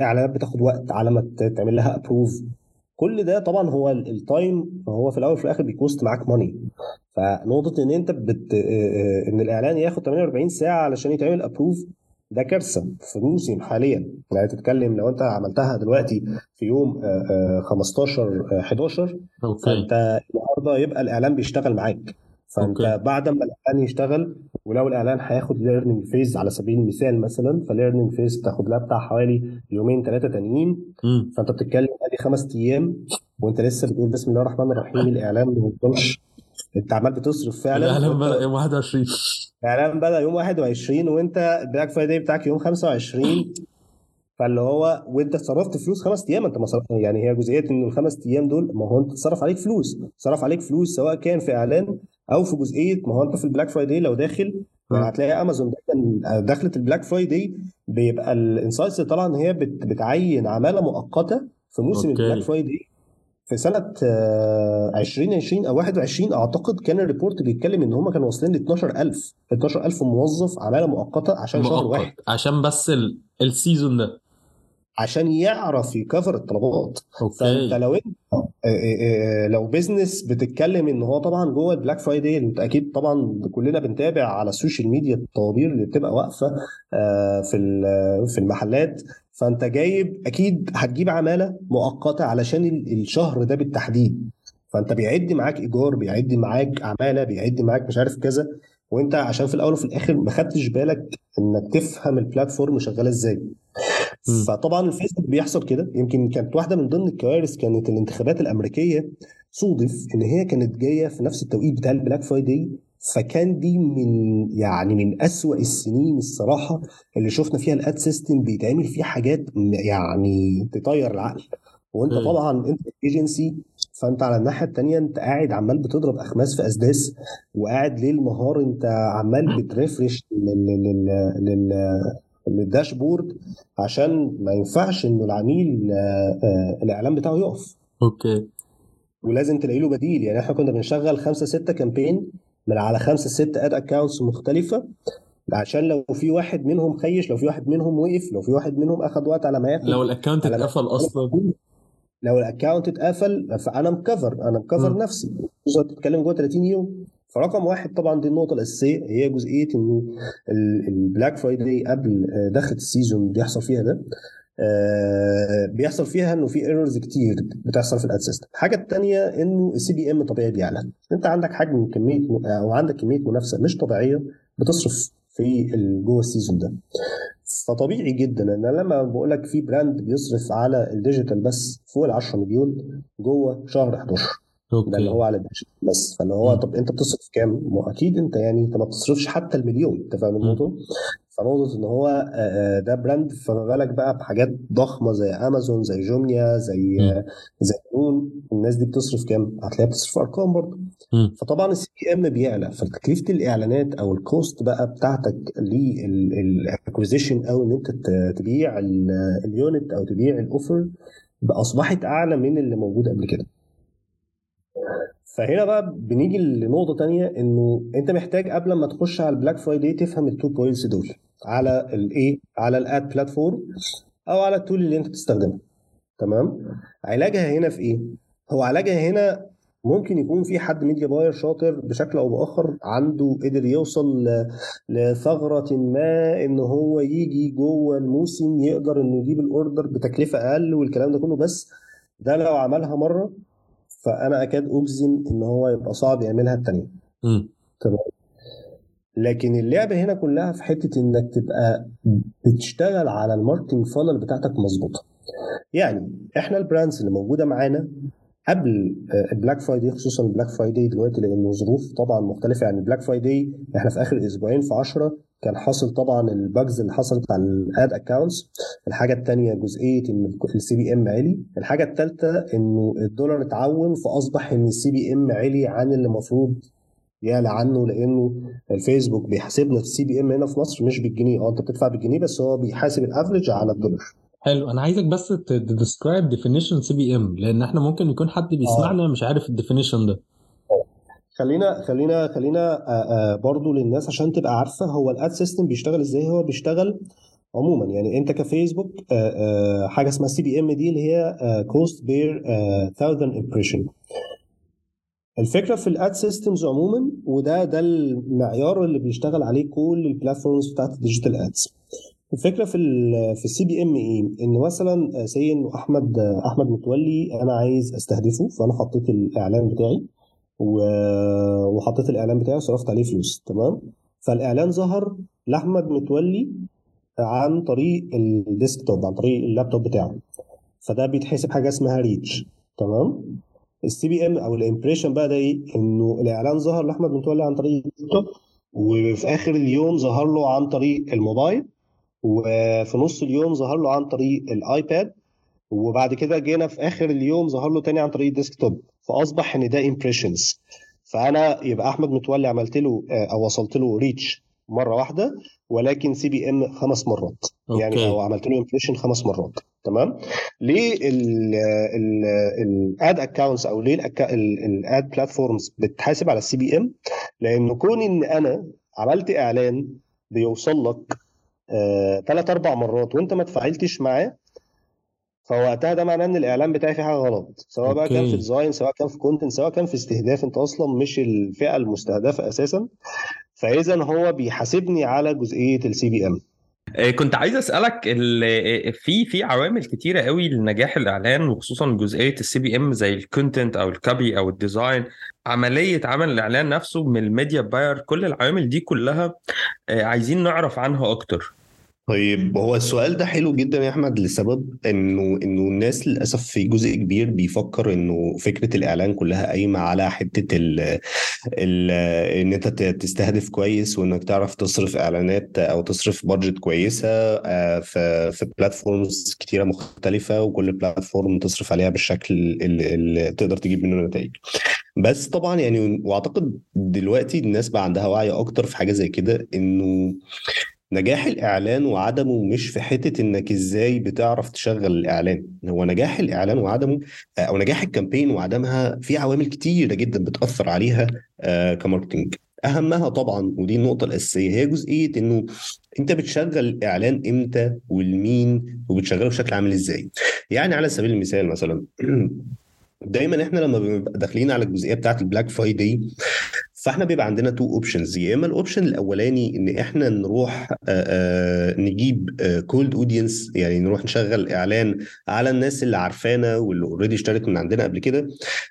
S2: إعلانات بتاخد وقت على ما تعمل لها approve كل ده طبعا هو ال- ال time هو في الأول وفي الآخر بي cost معاك money فنقطة إن أنت بت... إن الإعلان ياخد 48 ساعة علشان يتعمل approve ده كارثة في الموسم حاليا. يعني تتكلم لو أنت عملتها دلوقتي في يوم آه، آه، 15 آه، 11
S1: okay.
S2: فأنت النهارده يبقى الإعلان بيشتغل معاك. فانت
S1: okay.
S2: بعد ما الإعلان يشتغل ولو الإعلان هياخد learning phase على سبيل المثال مثلا ف learning phase بتاخد لها بتاع حوالي يومين ثلاثة تانيين. فانت بتتكلم ادي خمس أيام وانت لسه بتقول بسم الله الرحمن الرحيم (laughs) الإعلان ما وصلش انت عمال بتصرف فعلا. الإعلان
S1: بدأ يوم 21
S2: الإعلان بدا يوم 21 وانت ال Black Friday بتاعك يوم 25 فاللي هو وانت صرفت فلوس خمس أيام انت ما صرف يعني هي جزئية إن الخمس أيام دول ما هو انت اتصرف عليك فلوس. صرف عليك فلوس سواء كان في إعلان أو في جزئية ما هو أنت في ال Black Friday لو داخل يعني هتلاقي أمازون دايما دخلت ال Black Friday بيبقى ال insights اللي طالعة إن هي بت- بتعين عمالة مؤقتة في موسم
S1: okay.
S2: ال Black Friday في سنة آه، 2020 أو 21 أعتقد كان ال report بيتكلم إن هم كانوا واصلين ل 12000 12000 موظف عمالة مؤقتة عشان شهر واحد.
S1: مؤقت عشان بس ال... ال season ده.
S2: عشان يعرف يcover الطلبات. فأنت
S1: okay
S2: لو أنت آه، آه، آه، لو business بتتكلم إن هو طبعا جوه ال Black Friday أنت أكيد طبعا كلنا بنتابع على ال social media الطوابير اللي بتبقى واقفة في في المحلات. فأنت جايب أكيد هتجيب عمالة مؤقتة علشان ال- الشهر ده بالتحديد. فأنت بيعد معاك إيجار بيعد معاك عمالة بيعد معاك مش عارف كذا. وأنت عشان في الأول وفي الآخر ما خدتش بالك إنك تفهم ال platform شغالة
S1: إزاي.
S2: فطبعا الفيسبوك بيحصل كده. يمكن كانت واحدة من ضمن الكوارث كانت الانتخابات الأمريكية صودف إن هي كانت جاية في نفس التوقيت بتاع ال Black Friday فكان دي من يعني من أسوأ السنين الصراحة اللي شفنا فيها ال ad system بيتعمل فيه حاجات يعني تطير العقل.
S1: وأنت.
S2: طبعا أنت ايجنسي فأنت على الناحية التانية أنت قاعد عمال بتضرب أخماس في أسداس وقاعد ليل نهار أنت عمال بت (clears throat) refresh لل لل لل لل dashboard عشان ما ينفعش إنه العميل آه، آه، الإعلان بتاعه يقف.
S1: okay.
S2: ولازم تلاقي له بديل. يعني إحنا كنا بنشغل خمسة ستة campaign من على خمسة ستة ad accounts مختلفة. عشان لو في واحد منهم crash لو في واحد منهم وقف لو في واحد منهم أخد وقت على ما ياخد
S1: لو
S2: ال account
S1: اتقفل أصلا.
S2: لو ال account اتقفل فأنا م cover أنا
S1: م cover.
S2: نفسي. خصوصا بتتكلم جوه 30 يوم. فرقم واحد طبعا دي النقطة الأساسية هي جزئية انه ال Black Friday قبل آه، دخلة ال season بيحصل فيها ده آه، بيحصل فيها إنه في errors كتير بتحصل في ال ad system الحاجة الثانية إنه ال CPM طبيعي بيعلى. أنت عندك حجم كمية أو عندك كمية منافسة مش طبيعية بتصرف في جوه ال season ده. فطبيعي جدا إن أنا لما بقول لك في brand بيصرف على ال digital بس فوق ال 10 مليون جوه شهر 11 ده اللي هو على ال digital بس فاللي هو. طب أنت بتصرف كام؟ ما أكيد أنت يعني أنت ما بتصرفش حتى المليون أنت فاهم. النقطة؟ فنقطة إن هو آه، آه، ده brand فما بالك بقى بحاجات ضخمة زي امازون زي جوميا زي
S1: مم.
S2: آه، زي نون الناس دي بتصرف كام؟ هتلاقيها بتصرف أرقام برضه. فطبعا ال CPM بيعلى فتكلفة الإعلانات أو ال cost بقى بتاعتك لل acquisition أو إن أنت تبيع ال- ال unit أو تبيع ال offer اصبحت أعلى من اللي موجود قبل كده فهنا بقى بنيجي لنقطة تانية إنه أنت محتاج قبل ما تخش على ال Black Friday تفهم ال two points دول على الايه على ال ad platform أو على ال tool اللي أنت بتستخدمها. تمام؟ علاجها هنا في إيه؟ هو علاجها هنا ممكن يكون في حد media buyer شاطر بشكل أو بآخر عنده قدر يوصل ل- لثغرة ما إن هو يجي جوه الموسم يقدر إنه يجيب ال order بتكلفة أقل والكلام ده كله بس ده لو عملها مرة فأنا أكاد اجزم إن هو يبقى صعب يعملها التانية.
S1: مم.
S2: تمام. لكن اللعبه هنا كلها في حتة إنك تبقى بتشتغل على ال marketing funnel بتاعتك مظبوطة. يعني إحنا ال brands اللي موجودة معانا قبل آه، ال Black Friday خصوصا ال Black Friday دلوقتي لأنه ظروف طبعا مختلفة. يعني ال Black Friday إحنا في آخر أسبوعين في 10 كان حاصل طبعا ال bugs اللي حصلت على ال ad accounts الحاجة الثانية جزئية إن ال CPM عالي. الحاجة الثالثه إنه الدولار اتعوم فأصبح إن ال CPM عالي عن اللي المفروض يعلى عنه لأنه الفيسبوك بيحاسبنا في ال CPM هنا في مصر مش بالجنيه. آه أنت بتدفع بالجنيه بس هو بيحاسب ال average على الدولار.
S1: حلو. أنا عايزك بس ت describe definition CPM لأن إحنا ممكن يكون حد بيسمعنا مش عارف ال definition ده.
S2: خلينا خلينا خلينا آه، آه، برضو للناس عشان تبقى عارفة هو ال ad system بيشتغل إزاي. هو بيشتغل عموما يعني أنت كفيسبوك آه، حاجة اسمها CPM دي اللي هي cost per 1000 impression الفكرة في ال ad systems عموما وده ده المعيار اللي بيشتغل عليه كل ال platforms بتاعت ال digital ads الفكرة في في ال CPM إيه؟ إن مثلا say إنه أحمد أحمد متولي أنا عايز أستهدفه فأنا حطيت الإعلان بتاعي. وحطيت الإعلان بتاعي وصرفت عليه فلوس تمام؟ فالإعلان ظهر لأحمد متولي عن طريق ال desktop عن طريق اللابتوب بتاعه. فده بيتحسب حاجة اسمها reach تمام؟ ال CPM أو ال impression بقى ده إيه؟ إنه الإعلان ظهر لأحمد متولي عن طريق اللابتوب وفي آخر اليوم ظهر له عن طريق الموبايل وفي نص اليوم ظهر له عن طريق الآيباد وبعد كده جينا في آخر اليوم ظهر له تاني عن طريق ال desktop. فأصبح إن ده impressions
S3: فأنا يبقى أحمد متولي عملت له آه، أو وصلت له reach مرة واحدة ولكن CPM خمس مرات. يعني
S1: okay.
S3: أو عملت له impression خمس مرات. تمام؟ ليه ال ad accounts أو ليه ال ad platforms بتحاسب على ال CPM لأن كون إن أنا عملت إعلان بيوصل لك ثلاث أربع مرات وأنت ما تفاعلتش معاه فوقتها ده معناه إن الاعلان بتاعي فيه حاجة غلط. سواء بقى كان في design سواء كان في content سواء كان في استهداف أنت أصلا مش الفئة المستهدفة أساسا. فاذا هو بيحاسبني على جزئية ال CPM
S1: آه، كنت عايز أسألك ال- آه، في في عوامل كتيرة قوي لنجاح الإعلان وخصوصا جزئية ال CPM زي ال content أو ال copy أو ال design عملية عمل الإعلان نفسه من ال media buyer كل العوامل دي كلها آه، عايزين نعرف عنها أكتر.
S2: طيب هو السؤال ده حلو جدا يا أحمد لسبب إنه إنه الناس للأسف في جزء كبير بيفكر إنه فكرة الإعلان كلها قايمة على حتة ال ال إن أنت تستهدف كويس وإنك تعرف تصرف إعلانات أو تصرف بادجت كويسة آه، في في بلاتفورمز كتيرة مختلفة وكل بلاتفورم تصرف عليها بالشكل اللي, اللي تقدر تجيب منه نتائج. بس طبعا يعني وأعتقد دلوقتي الناس بقى عندها وعي أكتر في حاجة زي كده إنه نجاح الإعلان وعدمه مش في حتة إنك إزاي بتعرف تشغل الإعلان. هو نجاح الإعلان وعدمه أو نجاح ال campaign وعدمها في عوامل كتيرة جدا بتأثر عليها آه، ك marketing. أهمها طبعا ودي النقطة الأساسية هي جزئية إنه أنت بتشغل الإعلان إمتى ولمين وبتشغله بشكل عامل إزاي. يعني على سبيل المثال مثلا (clears throat) دايما إحنا لما بنبقى داخلين على الجزئية بتاعت ال Black Friday فاحنا بيبقى عندنا two options يا إما ال option الأولاني إن إحنا نروح آه، آه، نجيب cold audience يعني نروح نشغل إعلان على الناس اللي عارفانا واللي already اشترت من عندنا قبل كده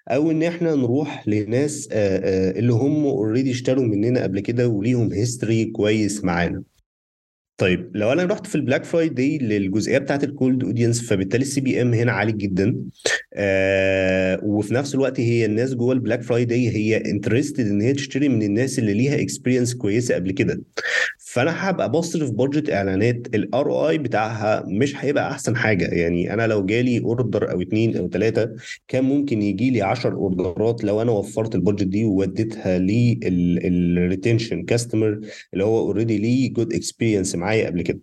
S2: أو إن إحنا نروح لناس آه، آه، اللي هم already اشتروا مننا قبل كده وليهم history كويس معانا. طيب لو أنا رحت في ال Black Friday للجزئية بتاعت ال cold audience فبالتالي ال CPM هنا عالي جدا. آه وفي نفس الوقت هي الناس جوه ال Black Friday هي interested إن هي تشتري من الناس اللي ليها experience كويسة قبل كده. فأنا هبقى بصرف budget إعلانات ال ROI بتاعها مش هيبقى أحسن حاجة. يعني أنا لو جالي order أو اتنين أو ثلاثة كان ممكن يجي لي 10 اوردرات لو أنا وفرت ال budget دي ووديتها لل retention customer اللي هو already ليه good experience معايا قبل كده.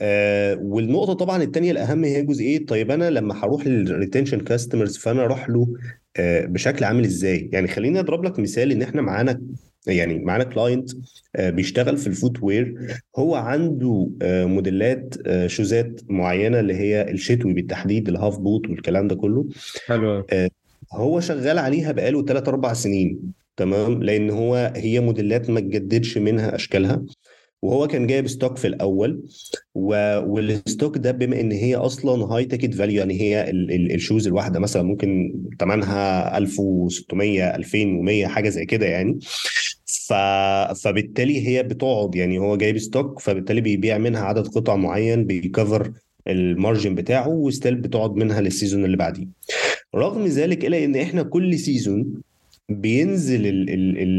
S2: آه والنقطة طبعا التانية الأهم هي جزئية طيب أنا لما هروح لل retention customers فأنا أروح له آه بشكل عامل إزاي؟ يعني خليني أضرب لك مثال إن إحنا معانا يعني معانا client آه بيشتغل في ال footwear هو عنده آه موديلات آه شوزات معينة اللي هي الشتوي بالتحديد ال half boot والكلام ده كله.
S1: حلو
S2: آه هو شغال عليها بقاله 3 4 سنين تمام؟ لأن هو هي موديلات ما تجددش منها أشكالها. وهو كان جايب stock في الأول. و... وال stock ده بما إن هي أصلا high ticket value يعني هي ال... ال... ال shoes الواحدة مثلا ممكن ثمنها 1600 2100 حاجة زي كده يعني. ف... فبالتالي هي بتقعد يعني هو جايب stock فبالتالي بيبيع منها عدد قطع معين بيكفر ال margin بتاعه و still بتقعد منها لل season اللي بعديه. رغم ذلك الا إن إحنا كل season بينزل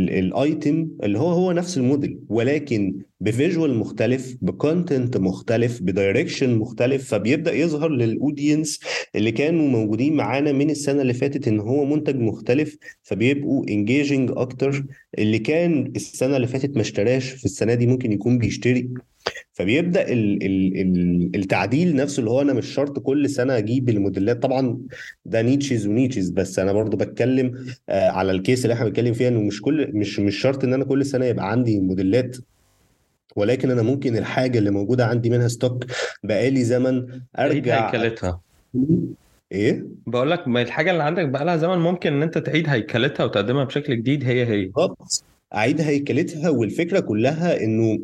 S2: ال item اللي هو هو نفس الموديل ولكن ب visual مختلف ب content مختلف ب direction مختلف فبيبدأ يظهر لل audience اللي كانوا موجودين معانا من السنة اللي فاتت إن هو منتج مختلف فبيبقوا engaging أكتر. اللي كان السنة اللي فاتت ما اشتراش في السنة دي ممكن يكون بيشتري. فبيبدأ ال ال ال التعديل نفسه اللي هو أنا مش شرط كل سنة أجيب الموديلات. طبعا ده niches و niches بس أنا برضو بتكلم آه على ال case اللي إحنا بنتكلم فيها إنه مش كل مش مش شرط إن أنا كل سنة يبقى عندي موديلات ولكن أنا ممكن الحاجة اللي موجودة عندي منها stock بقالي زمن أرجع
S1: هيكلتها.
S2: إيه؟
S1: بقول لك ما الحاجة اللي عندك بقى لها زمن ممكن إن أنت تعيد هيكلتها وتقدمها بشكل جديد هي هي.
S2: بالظبط. أعيد هيكلتها والفكرة كلها إنه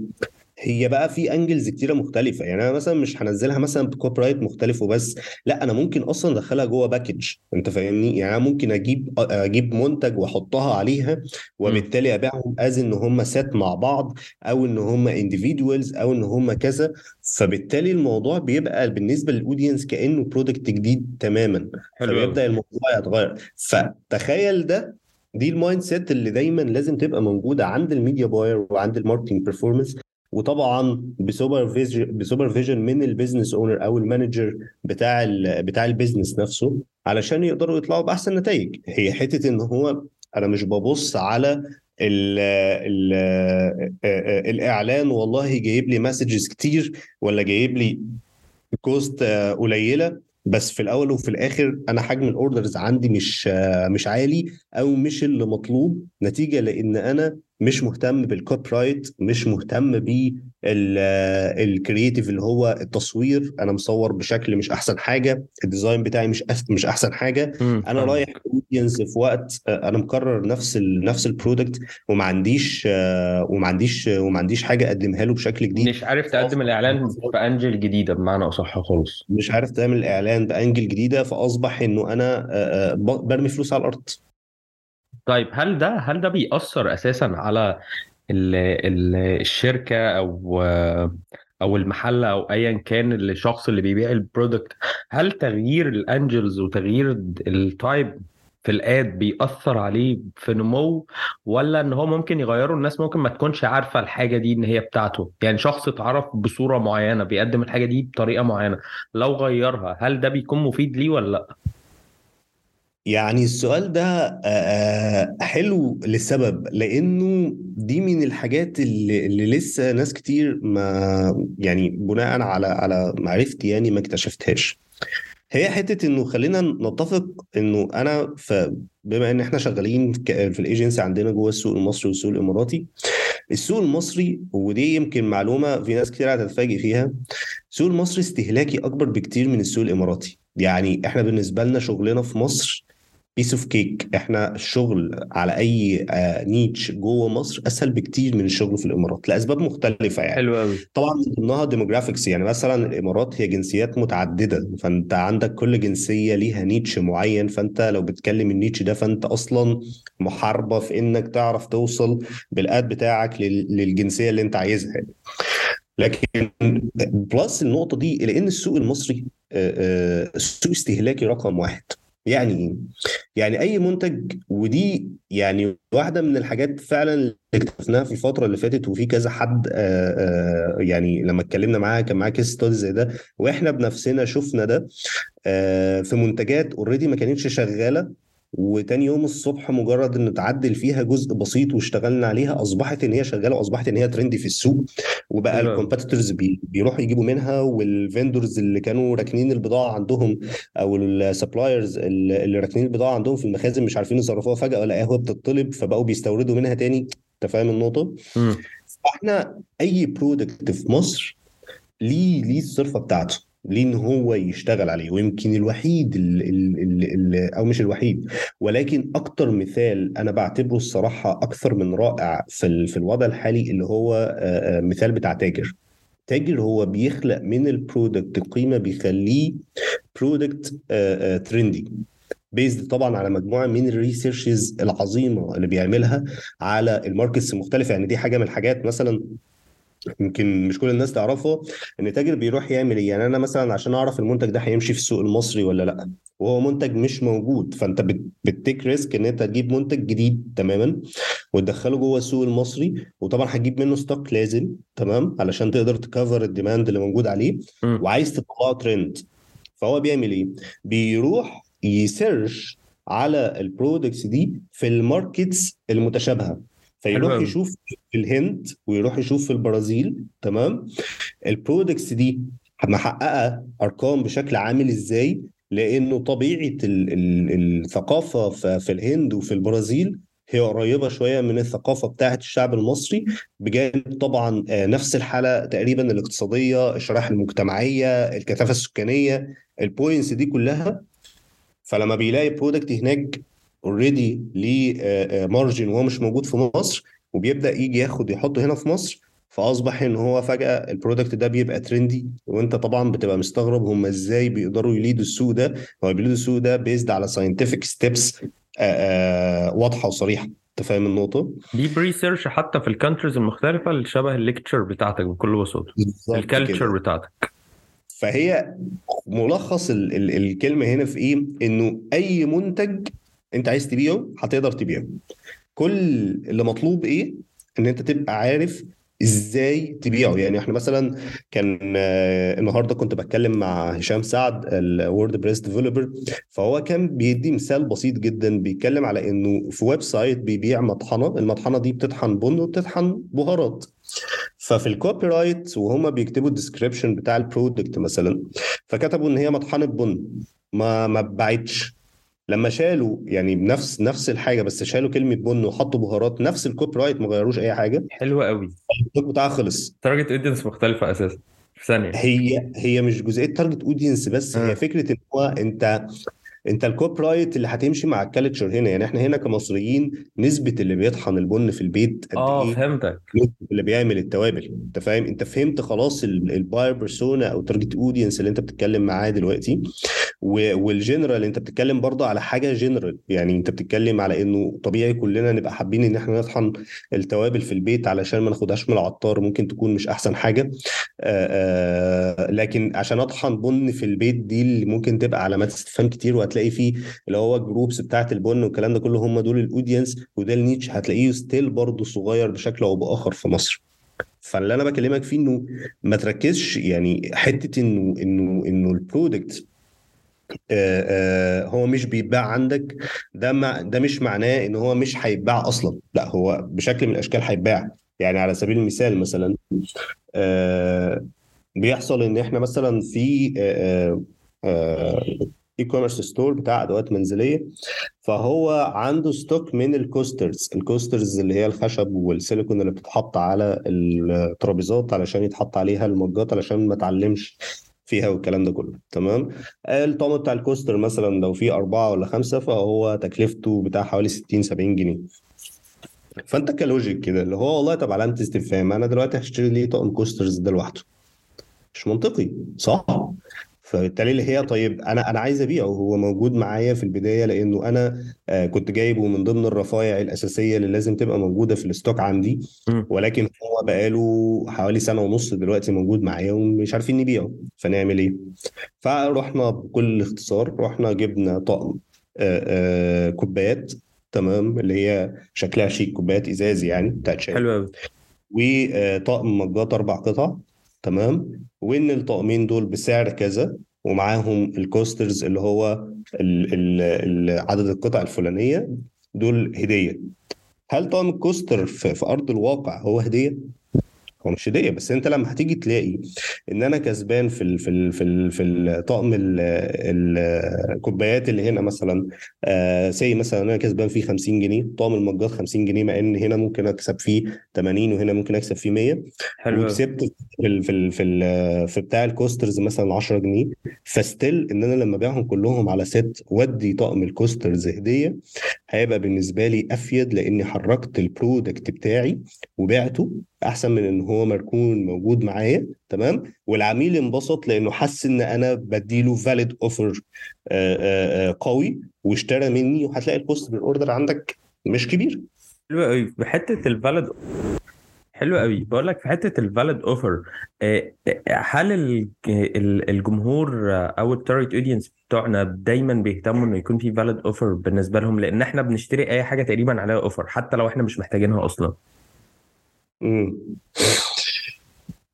S2: هي بقى في angles كتيرة مختلفة. يعني أنا مثلا مش هنزلها مثلا ب copyright مختلف وبس. لا أنا ممكن أصلا أدخلها جوه package أنت فاهمني؟ يعني أنا ممكن أجيب أجيب منتج وأحطها عليها وبالتالي أبيعهم as إن هم set مع بعض أو إن هم individuals أو إن هم كذا. فبالتالي الموضوع بيبقى بالنسبة لل audience كأنه product جديد تماما.
S1: حلو
S2: فبيبدأ الموضوع يتغير. فتخيل ده دي ال mindset اللي دايما لازم تبقى موجودة عند ال media buyer وعند ال marketing performance وطبعا ب supervision ب supervision من ال business owner أو ال manager بتاع بتاع ال business نفسه علشان يقدروا يطلعوا بأحسن نتائج. هي حتة إن هو أنا مش ببص على ال ال الإعلان والله جايب لي messages كتير ولا جايب لي cost قليلة بس في الأول وفي الآخر أنا حجم ال orders عندي مش مش عالي أو مش اللي مطلوب نتيجة لإن أنا مش مهتم بال copywrite مش مهتم بال creative اللي هو التصوير. أنا مصور بشكل مش أحسن حاجة ال design بتاعي مش مش أحسن
S1: حاجة.
S2: أنا رايح audience في وقت أنا مكرر نفس ال نفس ال product وما عنديش وما عنديش وما عنديش حاجة أقدمها له بشكل جديد.
S1: مش عارف تقدم الإعلان ب angle جديدة بمعنى أصح خالص.
S2: مش عارف تعمل الإعلان ب angle جديدة فأصبح إنه أنا برمي فلوس على الأرض.
S1: طيب هل ده هل ده بيأثر أساسا على ال ال الشركة أو أو المحل أو ايا كان الشخص اللي بيبيع ال product هل تغيير ال angles وتغيير ال type في ال ad بيأثر عليه في نمو ولا إن هو ممكن يغيره؟ الناس ممكن ما تكونش عارفة الحاجة دي إن هي بتاعته. يعني شخص اتعرف بصورة معينة بيقدم الحاجة دي بطريقة معينة لو غيرها هل ده بيكون مفيد ليه ولا لأ؟
S2: يعني السؤال ده حلو لسبب لأنه دي من الحاجات اللي, اللي لسه ناس كتير ما يعني بناء على على معرفتي يعني ما اكتشفتهاش. هي حتة إنه خلينا نتفق إنه أنا بما إن إحنا شغالين في الايجنسي عندنا جوه السوق المصري والسوق الإماراتي السوق المصري ودي يمكن معلومة في ناس كتير هتتفاجئ فيها السوق المصري استهلاكي أكبر بكتير من السوق الإماراتي. يعني إحنا بالنسبة لنا شغلنا في مصر piece of cake إحنا الشغل على أي niche جوه مصر أسهل بكتير من الشغل في الإمارات لأسباب مختلفة يعني.
S1: حلو قوي
S2: طبعا من ضمنها demographics يعني مثلا الإمارات هي جنسيات متعددة فأنت عندك كل جنسية ليها niche معين فأنت لو بتكلم ال niche ده فأنت أصلا محاربة في إنك تعرف توصل بال ad بتاعك للجنسية اللي أنت عايزها. لكن plus النقطة دي لأن السوق المصري سوق استهلاكي رقم واحد. يعني إيه؟ يعني أي منتج ودي يعني واحدة من الحاجات فعلا اللي اكتشفناها في الفترة اللي فاتت وفي كذا حد آآ آآ يعني لما اتكلمنا معاها كان معاها case study زي ده وإحنا بنفسنا شفنا ده في منتجات already ما كانتش شغالة وتاني يوم الصبح مجرد إن تعدل فيها جزء بسيط واشتغلنا عليها أصبحت إن هي شغالة واصبحت إن هي trendy في السوق وبقى ال competitors بيروحوا يجيبوا منها وال vendors اللي كانوا راكنين البضاعة عندهم أو ال suppliers اللي راكنين البضاعة عندهم في المخازن مش عارفين يصرفوها فجأة لقاها بتطلب فبقوا بيستوردوا منها تاني. أنت فاهم النقطة؟ فإحنا أي product في مصر ليه ليه الصرفة بتاعته؟ ليه إن هو يشتغل عليه ويمكن الوحيد اللي أو مش الوحيد ولكن أكتر مثال أنا بعتبره الصراحة أكثر من رائع في في الوضع الحالي اللي هو مثال بتاع تاجر. تاجر هو بيخلق من ال product قيمة بيخليه product trendy based طبعا على مجموعة من ال researches العظيمة اللي بيعملها على ال markets المختلفة. يعني دي حاجة من الحاجات مثلا يمكن مش كل الناس تعرفها إن تاجر بيروح يعمل إيه؟ يعني أنا مثلا عشان أعرف المنتج ده هيمشي في السوق المصري ولا لأ؟ وهو منتج مش موجود فأنت بت take risk إن أنت تجيب منتج جديد تماما وتدخله جوه السوق المصري وطبعا هتجيب منه stock لازم تمام؟ علشان تقدر ت cover ال demand اللي موجود عليه
S1: م.
S2: وعايز تطلعه ترند فهو بيعمل إيه؟ بيروح ي search على ال products دي في ال markets المتشابهة. فيروح
S1: حلو.
S2: يشوف في الهند ويروح يشوف في البرازيل تمام؟ ال products دي محققة أرقام بشكل عامل إزاي؟ لأنه طبيعة ال ال الثقافة في الهند وفي البرازيل هي قريبة شوية من الثقافة بتاعه الشعب المصري بجانب طبعا نفس الحالة تقريبا الاقتصادية الشرائح المجتمعية الكثافة السكانية ال points دي كلها. فلما بيلاقي product هناك already ليه margin وهو مش موجود في مصر وبيبدأ يجي ياخد يحطه هنا في مصر فأصبح إن هو فجأة ال product ده بيبقى trendy وأنت طبعا بتبقى مستغرب هم إزاي بيقدروا ي lead وا السوق ده. هو بي lead وا السوق ده based على scientific steps واضحة وصريحة. أنت فاهم النقطة؟
S1: دي ب research حتى في ال countries المختلفة اللي شبه ال culture بتاعتك بكل بساطة. ال culture بتاعتك.
S2: فهي ملخص ال ال الكلمة هنا في إيه؟ إنه أي منتج انت عايز تبيعه هتقدر تبيعه. كل اللي مطلوب إيه؟ ان انت تبقى عارف إزاي تبيعه. يعني إحنا مثلا كان آه، النهارده كنت بتكلم مع هشام سعد ال WordPress developer فهو كان بيدي مثال بسيط جدا بيتكلم على إنه في website بيبيع مطحنة المطحنة دي بتطحن بن وبتطحن بهارات. ففي ال copywrite وهم بيكتبوا ال description بتاع ال product مثلا فكتبوا إن هي مطحنة بن. ما ما اتباعتش. لما شالوا يعني بنفس نفس الحاجة بس شالوا كلمة بن وحطوا بهارات نفس ال copywrite ما غيروش أي حاجة.
S1: حلوة قوي.
S2: ال product بتاعها خلص.
S1: target audience مختلفة أساسا. في ثانية.
S2: هي هي مش جزئية target audience بس
S1: آه.
S2: هي فكرة إن هو أنت انت ال copywrite اللي هتمشي مع ال culture هنا يعني إحنا هنا كمصريين نسبة اللي بيطحن البن في البيت قد
S1: آه
S2: إيه؟
S1: فهمتك.
S2: اللي بيعمل التوابل انت فاهم؟ انت فهمت خلاص ال buyer persona أو target audience اللي انت بتتكلم معاه دلوقتي والجنرال انت بتتكلم برضه على حاجة جنرال يعني انت بتتكلم على إنه طبيعي كلنا نبقى حابين إن إحنا نطحن التوابل في البيت علشان ما ناخدهاش من العطار ممكن تكون مش أحسن حاجة. آه، آه، لكن عشان أطحن بن في البيت دي اللي ممكن تبقى علامات استفهام كتير وهتلاقي فيه اللي هو ال groups بتاعت البن والكلام ده كله هم دول ال audience وده ال niche هتلاقيه still برضه صغير بشكل أو بآخر في مصر. فاللي أنا بكلمك فيه إنه ما تركزش يعني حتة إنه إنه إنه ال product آه، آه، هو مش بيتباع عندك ده مع ده مش معناه إن هو مش هيتباع أصلا. لا هو بشكل من الأشكال هيتباع. يعني على سبيل المثال مثلا آه، بيحصل إن إحنا مثلا في e-commerce store بتاع أدوات منزلية فهو عنده stock من ال coasters ال coasters اللي هي الخشب والسيليكون اللي بتتحط على الترابيزات علشان يتحط عليها المجات علشان ما تعلمش فيها والكلام ده كله. تمام؟ الطقم بتاع ال coaster مثلا لو فيه أربعة ولا خمسة فهو تكلفته بتاع حوالي 60 70 جنيه. فأنت ك logic كده اللي هو والله طب علامة استفهام أنا دلوقتي هشتري ليه طقم coasters ده لوحده؟ مش منطقي صح؟ فبالتالي اللي هي طيب أنا أنا عايز أبيعه هو موجود معايا في البداية لأنه أنا آه، كنت جايبه من ضمن الرفايع الأساسية اللي لازم تبقى موجودة في ال stock
S1: عندي.
S2: ولكن هو بقاله حوالي سنة ونص دلوقتي موجود معايا ومش عارفين نبيعه. فنعمل إيه؟ فرحنا بكل اختصار رحنا جبنا طقم آه، آه، كوبايات تمام؟ اللي هي شكلها شيك كوبايات إزاز يعني بتاعت شاي.
S1: حلو قوي
S2: وطقم مجات أربع قطع. تمام وإن الطقمين دول بسعر كذا ومعاهم ال coasters اللي هو ال ال ال عدد القطع الفلانية دول هدية هل طقم ال coaster في أرض الواقع هو هدية؟ هو مش هدية بس أنت لما هتيجي تلاقي إن أنا كسبان في ال في ال في ال في الطقم ال- ال- الكوبايات اللي هنا مثلا آه say مثلا أنا كسبان فيه 50 جنيه طقم المجات 50 جنيه مع إن هنا ممكن أكسب فيه 80 وهنا ممكن أكسب فيه 100
S1: حلو
S2: وكسبت في ال في ال في, ال في بتاع ال coasters مثلا 10 جنيه. ف still إن أنا لما أبيعهم كلهم على set ودي طقم ال coasters هدية هيبقى بالنسبة لي أفيد لأني حركت ال product بتاعي وبعته. أحسن من إن هو مركون موجود معايا تمام؟ والعميل انبسط لأنه حس إن أنا بديله valid offer قوي واشترى مني وهتلاقي ال cost per order عندك مش كبير.
S1: حلو قوي بحته ال valid حلو قوي بقول لك في حتة ال valid offer هل ال- ال- الجمهور آه، أو ال target audience بتوعنا دايما بيهتموا إنه يكون في valid offer بالنسبة لهم؟ لأن إحنا بنشتري أي حاجة تقريبا عليها offer حتى لو إحنا مش محتاجينها
S2: أصلا.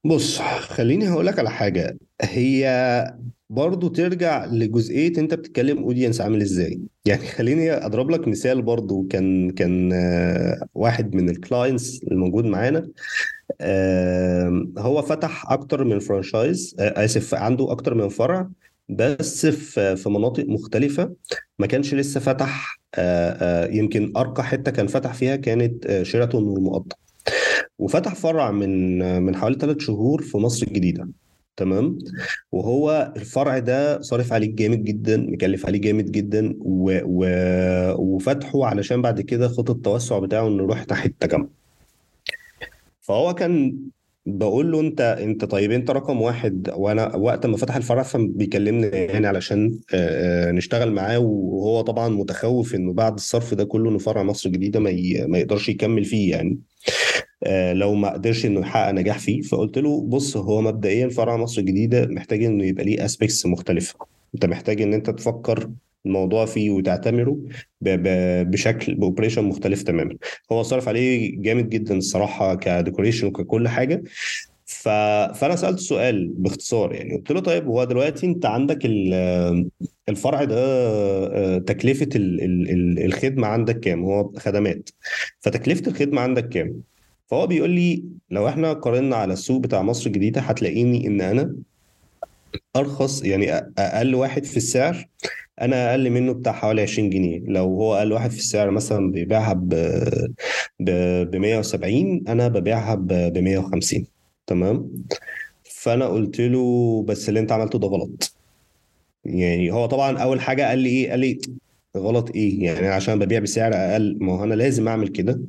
S2: بص خليني هقول لك على حاجة. هي برضو ترجع لجزئية أنت بتتكلم audience عامل إزاي. يعني خليني أضرب لك مثال برضو. كان كان آه، واحد من ال clients الموجود معانا آه، هو فتح أكتر من franchise آه، آسف عنده أكتر من فرع بس في في مناطق مختلفة. ما كانش لسه فتح يمكن أرقى حتة كان فتح فيها كانت شيراتون والمقطم وفتح فرع من من حوالي ثلاث شهور في مصر الجديدة. تمام؟ وهو الفرع ده صارف عليه جامد جدا مكلف عليه جامد جدا و... و... وفتحه علشان بعد كده خطة التوسع بتاعه إنه يروح ناحية التجمع. فهو كان بقول له أنت أنت طيب أنت رقم واحد وأنا وقت ما فتح الفرع كان بيكلمني يعني علشان آه، آه، نشتغل معاه وهو طبعا متخوف إنه بعد الصرف ده كله إنه فرع مصر الجديدة ما ي- ما يقدرش يكمل فيه يعني. لو ما قدرش إنه يحقق نجاح فيه فقلت له بص هو مبدئيا فرع مصر الجديدة محتاج إنه يبقى ليه aspects مختلفة. أنت محتاج إن أنت تفكر الموضوع فيه وتعتمره بشكل ب operation مختلف تماما. هو صرف عليه جامد جدا الصراحة ك decoration وككل حاجة. ف... فأنا سألت سؤال باختصار يعني. قلت له طيب هو دلوقتي أنت عندك ال- الفرع ده آه، تكلفة ال- ال- ال- الخدمة عندك كام؟ هو خدمات. فتكلفة الخدمة عندك كام؟ فهو بيقول لي لو إحنا قارنا على السوق بتاع مصر الجديدة هتلاقيني إن أنا أرخص يعني أقل واحد في السعر أنا أقل منه بتاع حوالي 20 جنيه. لو هو أقل واحد في السعر مثلا بيبيعها ب ب ب 170 أنا ببيعها ب 150 تمام؟ فأنا قلت له بس اللي أنت عملته ده غلط. يعني هو طبعا أول حاجة قال لي إيه؟ قال لي غلط إيه يعني عشان ببيع بسعر أقل ما هو أنا لازم أعمل كده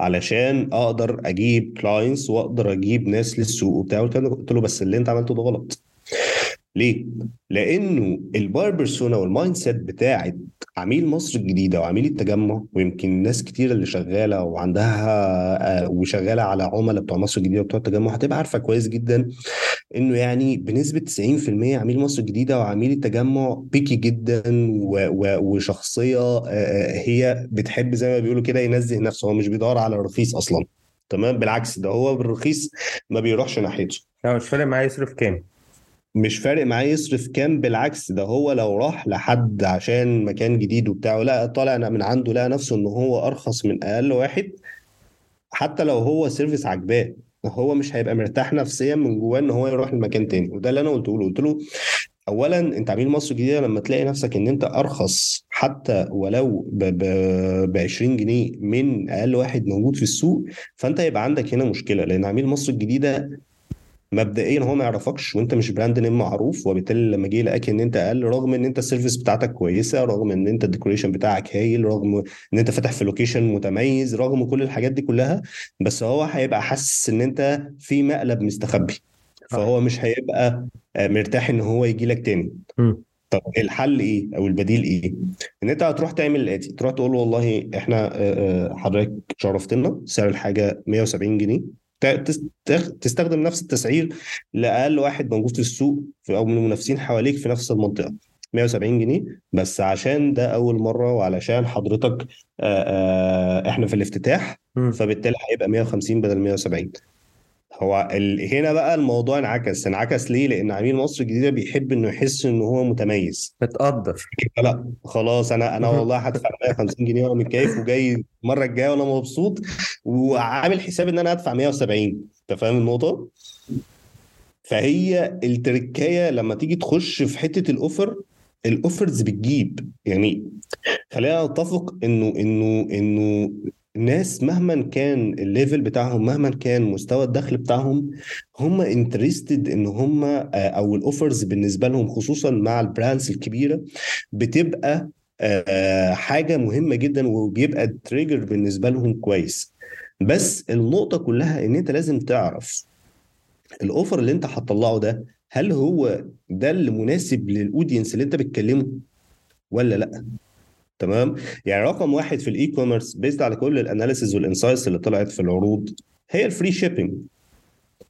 S2: علشان أقدر أجيب clients وأقدر أجيب ناس للسوق وبتاع. قلت له بس اللي أنت عملته ده غلط ليه؟ لأنه ال buyer persona وال mindset بتاعت عميل مصر الجديدة وعميل التجمع ويمكن ناس كتير اللي شغالة وعندها آه، وشغالة على عملاء بتوع مصر الجديدة وبتوع التجمع هتبقى عارفة كويس جدا إنه يعني بنسبة 90% عميل مصر الجديدة وعميل التجمع picky جدا وشخصية آه، آه، هي بتحب زي ما بيقولوا كده ينزه نفسه هو مش بيدور على الرخيص أصلا تمام؟ بالعكس ده هو بالرخيص ما بيروحش ناحيته.
S4: لا مش فارق معايا يصرف كام.
S2: مش فارق معاه يصرف كام بالعكس ده هو لو راح لحد عشان مكان جديد وبتاع لا طالع من عنده لقى نفسه إن هو أرخص من أقل واحد حتى لو هو سيرفيس عجباه هو مش هيبقى مرتاح نفسيا من جواه إن هو يروح لمكان تاني. وده اللي أنا قلته له. قلت له اولا أنت عميل مصر الجديده لما تلاقي نفسك إن أنت أرخص حتى ولو ب ب ب 20 جنيه من أقل واحد موجود في السوق فأنت يبقى عندك هنا مشكلة لأن عميل مصر الجديده مبدئيا هو ما يعرفكش وأنت مش brand name معروف وبالتالي لما جه لقاك إن أنت أقل رغم إن أنت ال service بتاعتك كويسة رغم إن أنت ال decoration بتاعك هايل رغم إن أنت فاتح في location متميز رغم كل الحاجات دي كلها بس هو هيبقى حاسس إن أنت في مقلب مستخبي. فهو مش هيبقى آه، مرتاح إن هو يجي لك تاني. طب الحل إيه؟ أو البديل إيه؟ إن أنت هتروح تعمل الآتي تروح تقول له والله إحنا آه، آه، حضرتك شرفتنا سعر الحاجة 170 جنيه. تستخدم نفس التسعير لأقل واحد موجود في السوق أو من المنافسين حواليك في نفس المنطقة 170 جنيه بس عشان ده أول مرة وعلشان حضرتك إحنا في الافتتاح. فبالتالي هيبقى 150 بدل 170 هو ال... هنا بقى الموضوع انعكس انعكس ليه؟ لأن عميل مصر الجديدة بيحب إنه يحس إن هو متميز.
S4: متقدر
S2: لا خلاص أنا
S4: أنا.
S2: والله هدفع 150 جنيه وأنا متكيف وجاي المرة الجاية وأنا مبسوط وعامل حساب إن أنا هدفع 170 أنت فاهم النقطة؟ فهي التركايه لما تيجي تخش في حتة ال offer ال offers بتجيب. يعني خلينا نتفق إنه إنه إنه الناس مهما كان ال level بتاعهم مهما كان مستوى الدخل بتاعهم هم interested إن هم آه، أو ال offers بالنسبة لهم خصوصا مع ال brands الكبيرة بتبقى آه، حاجة مهمة جدا وبيبقى trigger بالنسبة لهم كويس. بس النقطة كلها إن أنت لازم تعرف ال offer اللي أنت هتطلعه ده هل هو ده اللي مناسب لل audience اللي أنت بتكلمه ولا لأ؟ تمام؟ يعني رقم واحد في ال e-commerce based على كل ال analysis وال insights اللي طلعت في العروض هي ال free shipping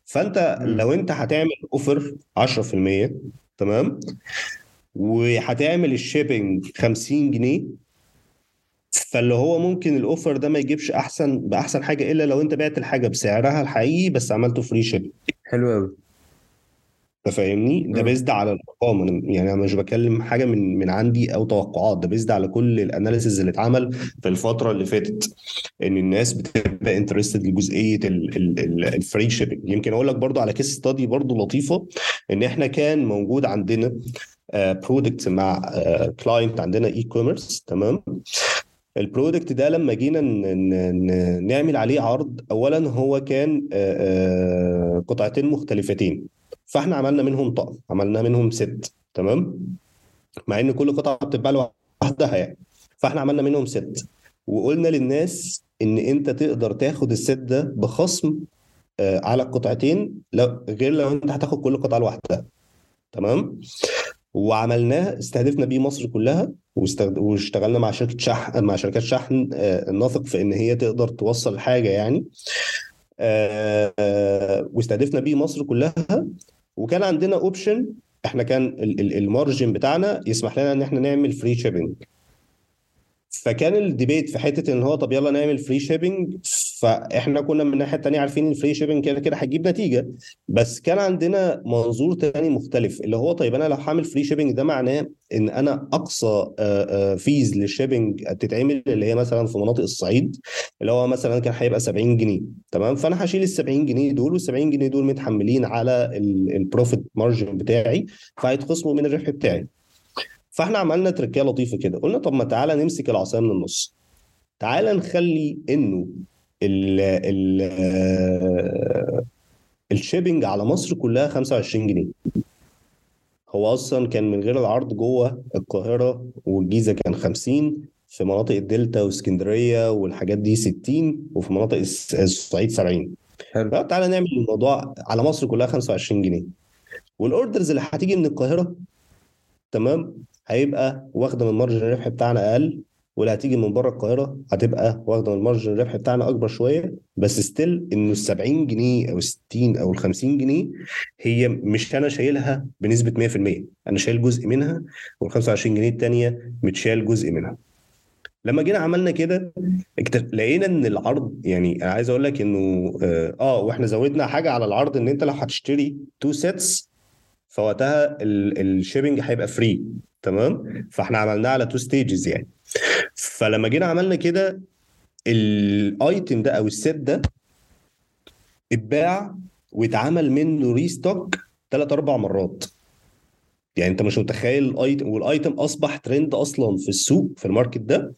S4: فأنت.
S2: لو أنت هتعمل offer 10% تمام؟ وهتعمل ال shipping 50 جنيه فاللي هو ممكن ال offer ده ما يجيبش أحسن بأحسن حاجة إلا لو أنت بعت الحاجة بسعرها الحقيقي بس عملته free shipping
S4: حلو قوي
S2: أنت فاهمني؟ ده. based على الارقام أنا- يعني أنا مش بكلم حاجة من من عندي أو توقعات. ده based على كل ال analysis اللي اتعمل في الفترة اللي فاتت. إن الناس بتبقى interested لجزئية ال free shipping يمكن أقول لك برضو على case study برضو لطيفة. إن إحنا كان موجود عندنا product مع client عندنا e-commerce تمام ال product ده لما جينا نعمل عليه عرض اولا هو كان آه، آه، قطعتين مختلفتين. فاحنا عملنا منهم طقم عملنا منهم ست تمام؟ مع إن كل قطعة بتتباع لوحدها يعني. فاحنا عملنا منهم ست وقلنا للناس إن أنت تقدر تاخد الست ده بخصم آه، على القطعتين لو غير لو أنت هتاخد كل قطعة لوحدها. تمام؟ وعملناه استهدفنا بيه مصر كلها واشتغلنا مع شركة شحن مع شركات شحن آه، نثق في إن هي تقدر توصل حاجة يعني. آه، واستهدفنا بيه مصر كلها. وكان عندنا option إحنا كان ال- ال- ال margin بتاعنا يسمح لنا إن إحنا نعمل free shipping فكان ال debate في حتة إن هو طب يلا نعمل free shipping فإحنا كنا من الناحية الثانية عارفين إن ال free shipping كده كده هتجيب نتيجة. بس كان عندنا منظور تاني مختلف اللي هو طيب أنا لو هعمل free shipping ده معناه إن أنا أقصى fees لل shipping تتعمل اللي هي مثلا في مناطق الصعيد اللي هو مثلا كان هيبقى 70 جنيه. تمام؟ فأنا هشيل ال 70 جنيه دول وال 70 جنيه دول متحملين على ال profit margin بتاعي فهيتخصموا من الربح بتاعي. فاحنا عملنا تريكة لطيفة كده. قلنا طب ما تعالى نمسك العصاية من النص. تعالى نخلي إنه ال ال ال shipping على مصر كلها 25 جنيه. هو أصلا كان من غير العرض جوه القاهرة والجيزة كان 50 في مناطق الدلتا واسكندرية والحاجات دي 60 وفي مناطق الصعيد 70
S4: حلو.
S2: تعالى نعمل الموضوع على مصر كلها 25 جنيه. وال orders اللي هتيجي من القاهرة تمام؟ هيبقى واخدة من margin الربح بتاعنا أقل واللي هتيجي من بره القاهرة هتبقى واخدة من margin الربح بتاعنا أكبر شوية بس still إنه ال 70 جنيه أو ال 60 أو ال 50 جنيه هي مش أنا شايلها بنسبة 100% أنا شايل جزء منها وال 25 جنيه الثانية متشال جزء منها لما جينا عملنا كده. لقينا إن العرض يعني أنا عايز أقول لك إنه آه آه، وإحنا زودنا حاجة على العرض إن أنت لو هتشتري two sets فوقتها ال shipping هيبقى free تمام؟ فاحنا عملناه على two stages يعني. فلما جينا عملنا كده ال item ده أو ال set ده اتباع واتعمل منه restock ثلاث أربع مرات. يعني أنت مش متخيل ال item وال item أصبح ترند أصلا في السوق في ال market ده.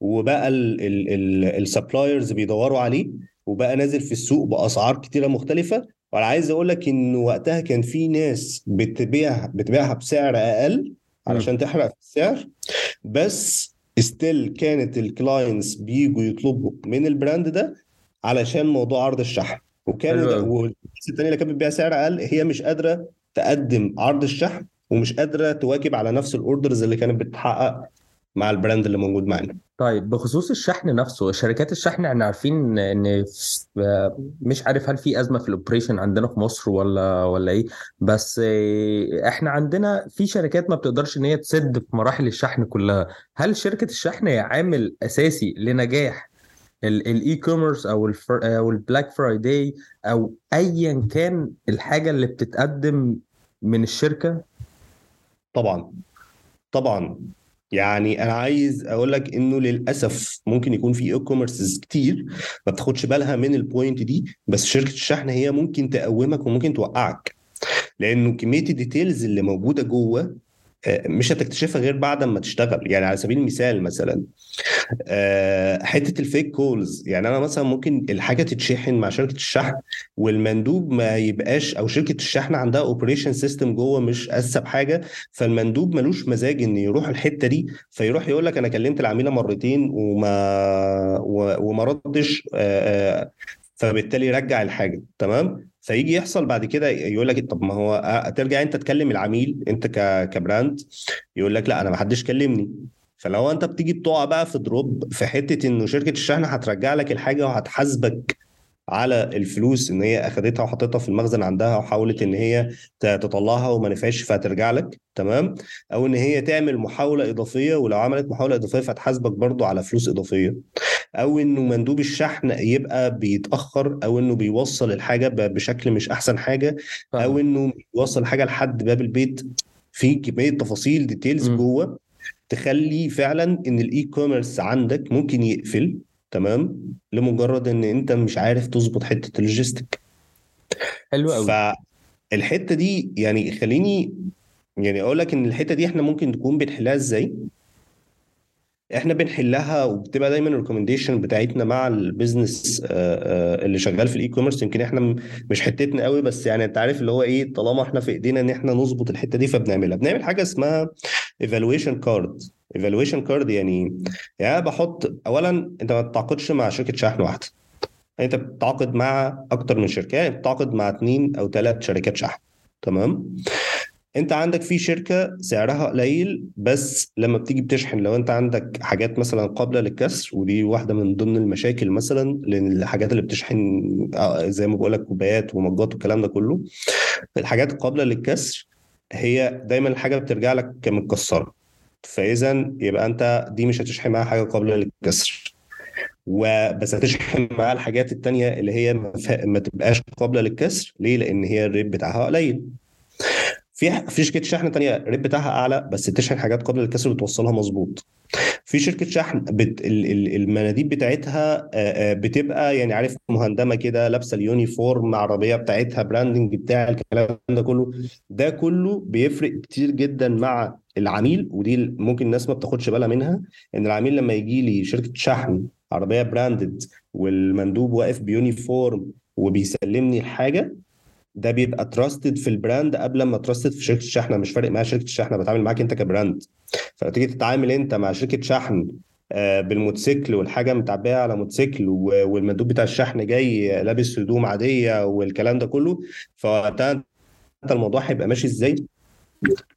S2: وبقى ال suppliers بيدوروا عليه وبقى نازل في السوق بأسعار كتيرة مختلفة. وأنا عايز أقول لك إن وقتها كان في ناس بتبيع بتبيعها بسعر أقل علشان تحرق في السعر بس still كانت ال clients بيجوا يطلبوا من ال brand ده علشان موضوع عرض الشحن
S4: أوي.
S2: والناس التانية اللي كانت بتبيع سعر أقل هي مش قادرة تقدم عرض الشحن ومش قادرة تواكب على نفس ال orders اللي كانت بتتحقق مع ال brand اللي موجود معانا.
S4: طيب بخصوص الشحن نفسه شركات الشحن إحنا عارفين إن مش عارف هل في أزمة في ال operation عندنا في مصر ولا ولا إيه بس إحنا عندنا في شركات ما بتقدرش إن هي تسد في مراحل الشحن كلها. هل شركة الشحن هي عامل أساسي لنجاح ال e-commerce أو الفر أو ال Black Friday أو ايا كان الحاجة اللي بتتقدم من الشركة؟
S2: طبعا. طبعا. يعني أنا عايز أقول لك إنه للأسف ممكن يكون في اي كتير ما بتاخدش بالها من ال point دي بس شركة الشحن هي ممكن تقومك وممكن توقعك. لأنه كمية ال details اللي موجودة جوه مش هتكتشفها غير بعد ما تشتغل. يعني على سبيل المثال مثلا آه، حتة ال fake calls. يعني أنا مثلا ممكن الحاجة تتشحن مع شركة الشحن والمندوب ما يبقاش أو شركة الشحن عندها operation system جوه مش اسب حاجة فالمندوب ملوش مزاج إن يروح الحتة دي. فيروح يقول لك أنا كلمت العميلة مرتين وما وما ردش آه، آه، فبالتالي يرجع الحاجة. تمام؟ فيجي يحصل بعد كده يقول لك طب ما هو آه، ترجع انت تكلم العميل انت ك brand يقول لك لا أنا ما حدش كلمني. فلو انت بتيجي بتقع بقى في drop في حتة إنه شركة الشحن هترجع لك الحاجة وهتحاسبك على الفلوس إن هي أخدتها وحطيتها في المخزن عندها وحاولت إن هي تطلعها وما نفعش فهترجع لك تمام؟ أو إن هي تعمل محاولة إضافية ولو عملت محاولة إضافية فهتحاسبك برضو على فلوس إضافية. أو إنه مندوب الشحن يبقى بيتأخر أو إنه بيوصل الحاجة بشكل مش أحسن حاجة.
S4: أو
S2: إنه بيوصل حاجة لحد باب البيت في كمية تفاصيل
S4: details.
S2: جوه تخلي فعلا إن ال e-commerce عندك ممكن يقفل. تمام؟ لمجرد إن أنت مش عارف تظبط حتة ال logistic.
S4: حلو قوي
S2: فالحتة دي يعني خليني يعني أقول لك إن الحتة دي إحنا ممكن نكون بنحلها إزاي؟ إحنا بنحلها وبتبقى دايما ال recommendation بتاعتنا مع ال business اللي شغال في ال e-commerce يمكن إحنا مش حتتنا قوي بس يعني أنت عارف اللي هو إيه طالما إحنا في إيدينا إن إحنا نظبط الحتة دي فبنعملها. بنعمل حاجة اسمها evaluation card evaluation card يعني يعني بحط اولا أنت ما بتتعاقدش مع شركة شحن واحدة. أنت بتتعاقد مع أكتر من شركة يعني بتتعاقد مع اثنين أو ثلاث شركات شحن تمام؟ أنت عندك في شركة سعرها قليل بس لما بتيجي بتشحن لو أنت عندك حاجات مثلا قابلة للكسر ودي واحدة من ضمن المشاكل مثلا لأن الحاجات اللي بتشحن آه، زي ما بقول لك كوبايات ومجات والكلام ده كله الحاجات القابله للكسر هي دايما الحاجة بترجع لك متكسره فاذا يبقى انت دي مش هتشحن معاها حاجة قابله للكسر وبس هتشحن معاها الحاجات التانية اللي هي ما. ما تبقاش قابله للكسر ليه؟ لأن هي ال rate بتاعها قليل في في شركة شحن تانية ال rate بتاعها أعلى بس بتشحن حاجات قابله للكسر وتوصلها مظبوط. في شركة شحن بت... ال- ال- المناديب بتاعتها آه، آه، بتبقى يعني عارف مهندمة كده لابسة ال uniform عربيه بتاعتها branding بتاع الكلام ده كله. ده كله بيفرق كتير جدا مع العميل ودي ممكن الناس ما بتاخدش بالها منها إن العميل لما يجي لي شركة شحن عربية branded والمندوب واقف ب uniform وبيسلمني الحاجة ده بيبقى trusted في ال brand قبل ما trusted في شركة الشحن مش فارق معايا شركة الشحن بتعامل معاك انت ك brand فلو تيجي تتعامل انت مع شركة شحن آه، بالموتوسيكل والحاجة متعبية على موتوسيكل والمندوب بتاع الشحن جاي لابس هدوم عادية والكلام ده كله فوقتها انت الموضوع هيبقى ماشي إزاي؟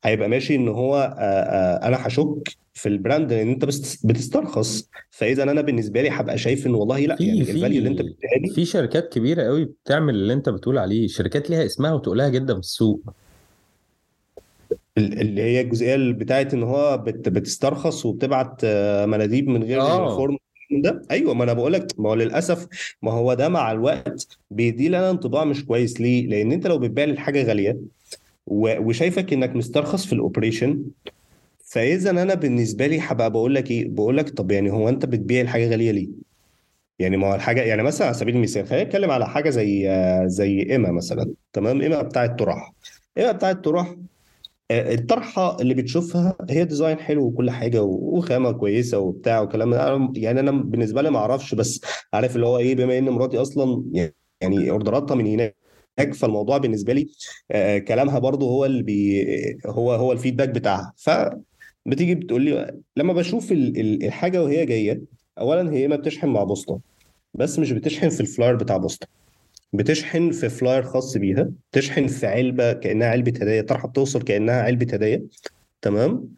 S2: هيبقى ماشي إن هو آه، آه، أنا هشك في ال brand لأن أنت بس بتسترخص. فإذا أنا بالنسبة لي هبقى شايف إن والله لأ
S4: في
S2: يعني ال value اللي
S4: أنت
S2: بتديها لي
S4: في شركات كبيرة قوي بتعمل اللي أنت بتقول عليه شركات ليها اسمها وتقلها جدا في السوق.
S2: ال- اللي هي الجزئية بتاعت إن هو بت بتسترخص وبتبعت آه، مناديب من غير
S4: ال
S2: uniform ده. أيوه ما أنا بقول لك ما هو للأسف ما هو ده مع الوقت بيدي لنا انطباع مش كويس. ليه؟ لأن أنت لو بتبيع لي الحاجة غالية وشايفك إنك مسترخص في ال operation فإذا أنا بالنسبة لي هبقى بقول لك إيه؟ بقول لك طب يعني هو أنت بتبيع الحاجة غالية ليه؟ يعني ما هو الحاجة يعني مثلا على سبيل المثال خلينا نتكلم على حاجة زي زي إيما مثلا. تمام؟ إيما بتاعت طرح إيما بتاعت طرح آه، الطرحة اللي بتشوفها هي design حلو وكل حاجة وخامة كويسة وبتاع وكلام يعني أنا بالنسبة لي ما أعرفش بس عارف اللي هو إيه؟ بما إن مراتي أصلا يعني order اتها من هناك فالموضوع بالنسبة لي آه، كلامها برضو هو اللي بي هو هو ال feedback بتاعها. فبتيجي بتقول لي لما بشوف ال- ال- الحاجة وهي جاية اولا هي ما بتشحن مع بوسطة بس مش بتشحن في ال flyer بتاع بوسطة. بتشحن في flyer خاص بيها بتشحن في علبة كأنها علبة هدايا طرحة بتوصل كأنها علبة هدايا تمام؟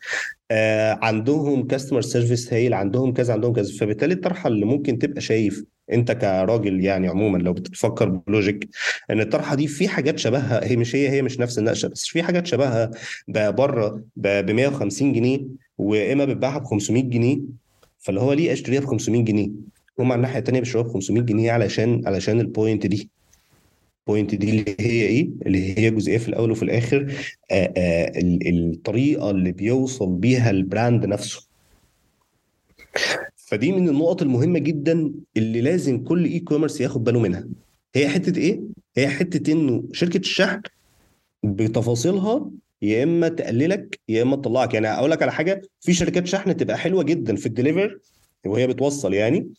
S2: آه عندهم customer service هايل عندهم كذا عندهم كذا فبالتالي الطرحة اللي ممكن تبقى شايف انت كراجل يعني عموما لو بتفكر ب logic إن الطرحة دي في حاجات شبهها هي مش هي هي مش نفس النقشة بس في حاجات شبهها بره ب 150 جنيه وإيما بتبيعها ب 500 جنيه فاللي هو ليه أشتريها ب 500 جنيه؟ هم على الناحية الثانية بيشتروها ب 500 جنيه علشان علشان ال point دي. ال point دي اللي هي إيه؟ اللي هي جزئية في الأول وفي الآخر آآ آآ ال- الطريقة اللي بيوصل بيها ال brand نفسه. فدي من النقط المهمة جدا اللي لازم كل e-commerce ياخد باله منها. هي حتة إيه؟ هي حتة إنه شركة الشحن بتفاصيلها يا إما تقللك يا إما تطلعك. يعني أقول لك على حاجة في شركات شحن تبقى حلوة جدا في ال deliver وهي بتوصل يعني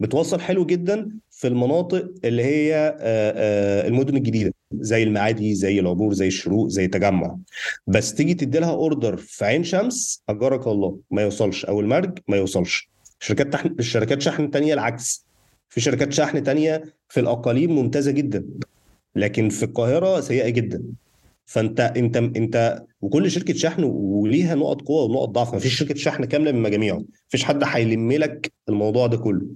S2: بتوصل حلو جدا في المناطق اللي هي آه، آه، المدن الجديدة زي المعادي زي العبور زي الشروق زي تجمع بس تيجي تدي لها order في عين شمس أعزك الله ما يوصلش. أو المرج ما يوصلش. شركات تحن... الشركات شحن تانية العكس. في شركات شحن تانية في الأقاليم ممتازة جدا لكن في القاهرة سيئة جدا. فأنت أنت أنت وكل شركة شحن وليها نقط قوة ونقط ضعف. ما فيش شركة شحن كاملة من مجاميعه. مفيش حد هيلم لك الموضوع ده كله.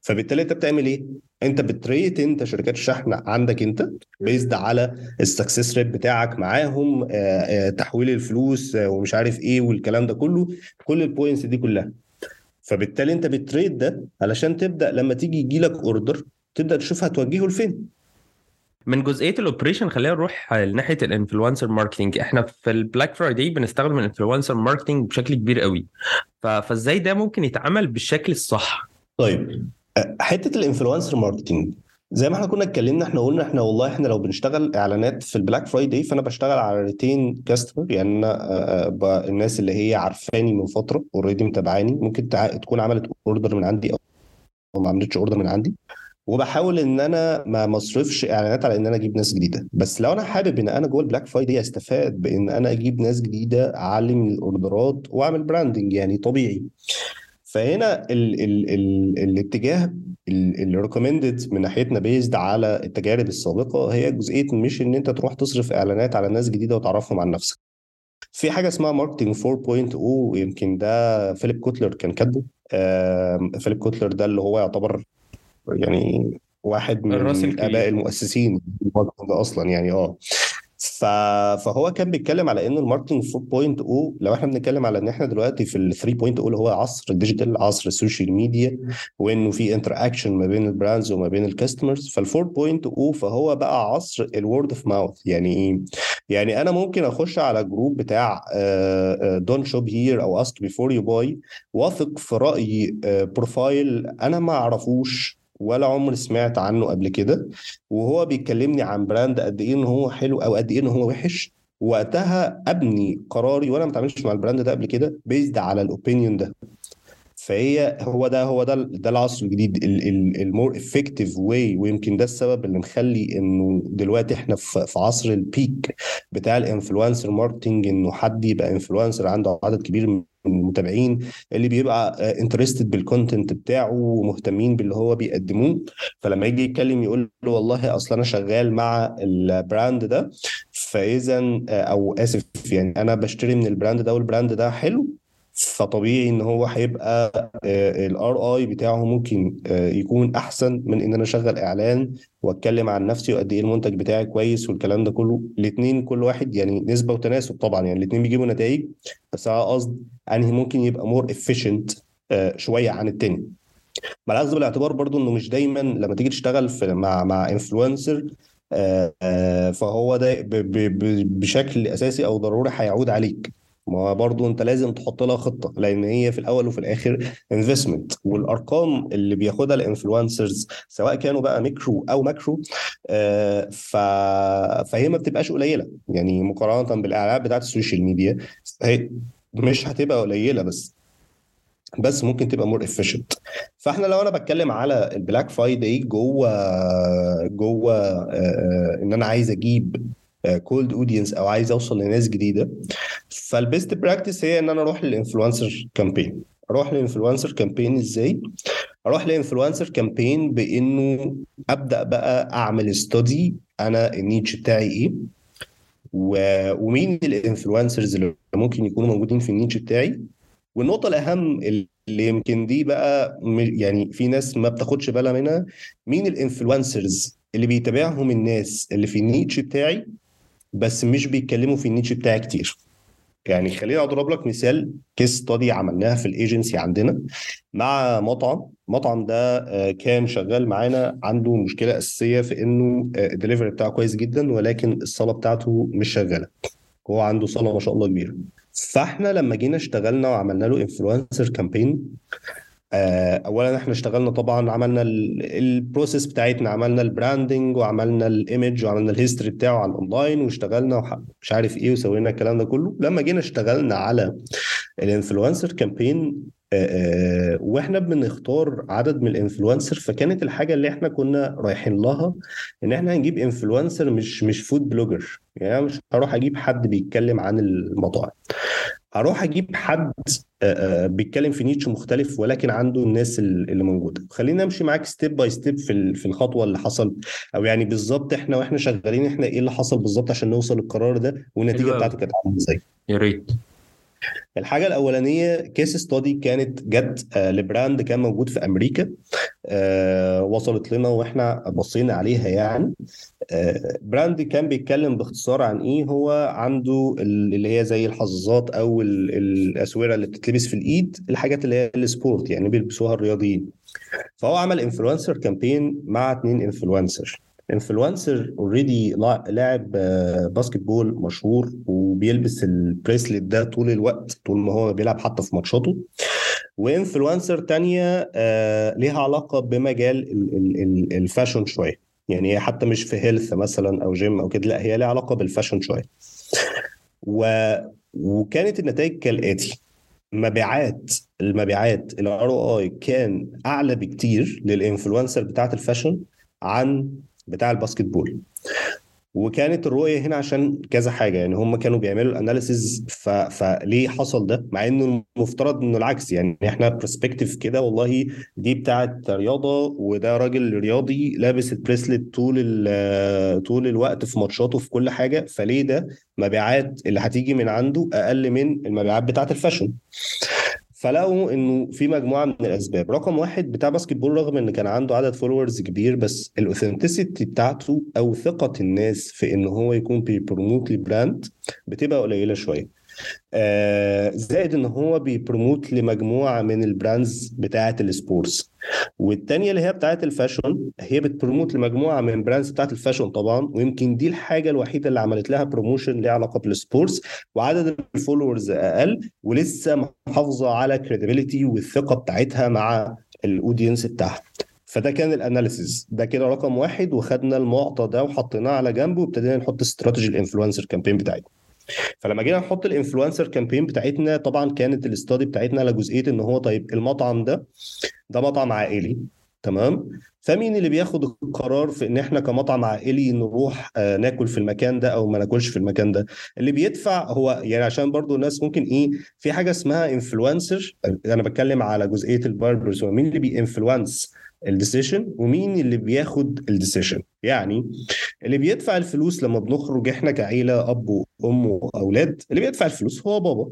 S2: فبالتالي أنت بتعمل إيه؟ أنت بت rate أنت شركات الشحن عندك أنت based على ال success rate بتاعك معاهم آه، آه، تحويل الفلوس آه، ومش عارف إيه والكلام ده كله كل ال points دي كلها. فبالتالي انت بت rate ده علشان تبدأ لما تيجي يجي لك order تبدأ تشوف هتوجهه لفين.
S1: من جزئية ال operation خلينا نروح لناحية ال influencer marketing إحنا في ال Black Friday بنستخدم ال influencer marketing بشكل كبير قوي. فازاي ده ممكن يتعمل بالشكل الصح؟
S2: طيب حتة ال influencer marketing زي ما إحنا كنا اتكلمنا إحنا قلنا إحنا والله إحنا لو بنشتغل إعلانات في ال Black Friday فأنا بشتغل على retain customer يعني أنا أه، ب- الناس اللي هي عارفاني من فترة already متابعاني. ممكن تكون عملت order من عندي أو ما عملتش order من عندي. وبحاول إن أنا ما مصرفش إعلانات على إن أنا أجيب ناس جديدة. بس لو أنا حابب إن أنا جوه ال Black Friday أستفاد بإن أنا أجيب ناس جديدة أعلي الاوردرات وأعمل branding يعني طبيعي. فهنا ال ال ال الاتجاه ال recommended من ناحيتنا based على التجارب السابقة هي جزئية مش إن أنت تروح تصرف إعلانات على ناس جديدة وتعرفهم عن نفسك في حاجة اسمها marketing 4.0 يمكن ده فيليب كوتلر كان كاتبه فيليب كوتلر ده اللي هو يعتبر يعني واحد من. آباء المؤسسين أصلا يعني آه. فهو كان بيتكلم على إن ال marketing 4.0 لو إحنا بنتكلم على إن إحنا دلوقتي في ال 3.0 اللي هو عصر ال digital عصر ال social media وإنه في interaction ما بين ال brands وما بين ال customers فال 4.0 فهو بقى عصر ال word of mouth يعني إيه؟ يعني أنا ممكن أخش على group بتاع don't shop here أو ask before you buy وأثق في رأي profile أنا ما أعرفوش ولا عمري سمعت عنه قبل كده. وهو بيكلمني عن brand قد إيه إن هو حلو أو قد إيه إن هو وحش. وقتها أبني قراري وأنا ما مع ال brand ده قبل كده based على ال opinion ده. فهي هو ده هو ده ده العصر الجديد ال more effective way ويمكن ده السبب اللي مخلي إنه دلوقتي إحنا في عصر ال peak بتاع ال influencer marketing إنه حد يبقى influencer عنده عدد كبير من المتابعين اللي بيبقى interested بال content بتاعه ومهتمين باللي هو بيقدموه. فلما يجي يتكلم يقول له والله أصل أنا شغال مع ال brand ده فاذا أو آسف يعني أنا بشتري من ال brand ده وال brand ده حلو فطبيعي إن هو هيبقى ال ROI بتاعه ممكن يكون أحسن من إن أنا أشغل إعلان وأتكلم عن نفسي وقد إيه المنتج بتاعي كويس والكلام ده كله. الاثنين كل واحد يعني نسبة وتناسب طبعا يعني الاثنين بيجيبوا نتائج بس على قصد أنهي ممكن يبقى more efficient شوية عن التاني. مع الاخذ بالاعتبار برضو إنه مش دايما لما تيجي تشتغل في مع مع influencer فهو ده بشكل أساسي أو ضروري هيعود عليك. ما برضه انت لازم تحط لها خطة لأن هي في الأول وفي الآخر investment والأرقام اللي بياخدها ال influencers سواء كانوا بقى ميكرو أو macro آه ف... فهي ما بتبقاش قليلة. يعني مقارنة بالإعلانات بتاعت ال social media هي مش هتبقى قليلة بس بس ممكن تبقى more efficient فإحنا لو أنا بتكلم على ال Black Friday جوه جوه آه إن أنا عايز أجيب cold audience أو عايز أوصل لناس جديدة. فال best practice هي إن أنا أروح لل influencer campaign أروح لل influencer campaign إزاي؟ أروح لل influencer campaign بإنه أبدأ بقى أعمل study أنا ال niche بتاعي إيه. ومين ال influencers اللي ممكن يكونوا موجودين في ال niche بتاعي. والنقطة الأهم اللي يمكن دي بقى يعني في ناس ما بتاخدش بالها منها. مين ال influencers اللي بيتابعهم الناس اللي في ال niche بتاعي؟ بس مش بيتكلموا في ال niche بتاعي كتير. يعني خليني أضرب لك مثال case study عملناها في الايجنسي عندنا مع مطعم. المطعم ده كان شغال معانا عنده مشكلة أساسية في إنه الدليفري بتاعه كويس جدا ولكن الصالة بتاعته مش شغالة. هو عنده صالة ما شاء الله كبيرة. فإحنا لما جينا اشتغلنا وعملنا له influencer campaign اولا إحنا اشتغلنا طبعا عملنا ال process بتاعتنا عملنا ال branding وعملنا ال image وعملنا ال history بتاعه على الاونلاين واشتغلنا مش عارف إيه وسوينا الكلام ده كله. لما جينا اشتغلنا على ال influencer campaign وإحنا بنختار عدد من ال influencer فكانت الحاجة اللي إحنا كنا رايحين لها إن إحنا هنجيب influencer مش مش food blogger يعني مش هروح أجيب حد بيتكلم عن المطاعم. هروح أجيب حد بيتكلم في niche مختلف ولكن عنده الناس اللي موجودة. خلينا امشي معاك step by step في في الخطوة اللي حصل أو يعني بالظبط إحنا وإحنا شغالين إحنا إيه اللي حصل بالظبط عشان نوصل للقرار ده والنتيجة بتاعته كانت عاملة إزاي؟
S4: يا ريت.
S2: الحاجة الأولانية case study كانت جت ل brand كان موجود في أمريكا وصلت لنا وإحنا بصينا عليها يعني. brand كان بيتكلم باختصار عن إيه؟ هو عنده اللي هي زي الحظاظات أو الاسوره اللي بتتلبس في الإيد الحاجات اللي هي ال sport يعني بيلبسوها الرياضيين. فهو عمل influencer campaign مع اتنين influencer influencer already لاعب basketball مشهور وبيلبس ال bracelet ده طول الوقت طول ما هو بيلعب حتى في ماتشاته. و influencer تانية ليها علاقة بمجال ال fashion شوية. يعني حتى مش في health مثلا أو جيم أو كده لا هي ليها علاقة بال fashion شوية. و... وكانت النتائج كالآتي. مبيعات المبيعات ال ROI كان أعلى بكتير لل influencer بتاعت ال fashion عن بتاع ال basketball وكانت الرؤية هنا عشان كذا حاجة يعني هم كانوا بيعملوا ال analysis ف... فليه حصل ده؟ مع إنه المفترض إنه العكس يعني إحنا perspective كده والله دي بتاعت رياضة وده راجل رياضي لابس ال bracelet طول ال... طول الوقت في ماتشاته في كل حاجة فليه ده مبيعات اللي هتيجي من عنده أقل من المبيعات بتاعت ال fashion؟ فلقوا إنه في مجموعة من الأسباب. رقم واحد بتاع basketball رغم إن كان عنده عدد followers كبير بس ال authenticity بتاعته أو ثقة الناس في إن هو يكون بي promote ل brand بتبقى قليلة شوية. آه زائد إن هو بي promote لمجموعة من ال brands بتاعة ال sports. والتانية اللي هي بتاعة ال fashion هي بت promote لمجموعة من brands بتاعة ال fashion طبعا ويمكن دي الحاجة الوحيدة اللي عملت لها promotion ليها علاقة بال sports وعدد ال followers أقل ولسه محافظة على credibility والثقة بتاعتها مع ال audience بتاعها. فده كان ال analysis ده كده رقم واحد وخدنا المعطى ده وحطيناه على جنب وابتدينا نحط strategy ال influencer campaign بتاعتنا. فلما جينا نحط ال influencer campaign بتاعتنا طبعا كانت ال study بتاعتنا على جزئية إن هو طيب المطعم ده ده مطعم عائلي تمام؟ فمين اللي بياخد القرار في إن إحنا كمطعم عائلي نروح آه ناكل في المكان ده أو ما ناكلش في المكان ده؟ اللي بيدفع هو يعني عشان برضو الناس ممكن إيه في حاجة اسمها influencer أنا بتكلم على جزئية ال buyers هو مين اللي بي influence؟ ال decision ومين اللي بياخد ال decision. يعني اللي بيدفع الفلوس لما بنخرج إحنا كعيلة أب وأم وأولاد اللي بيدفع الفلوس هو بابا.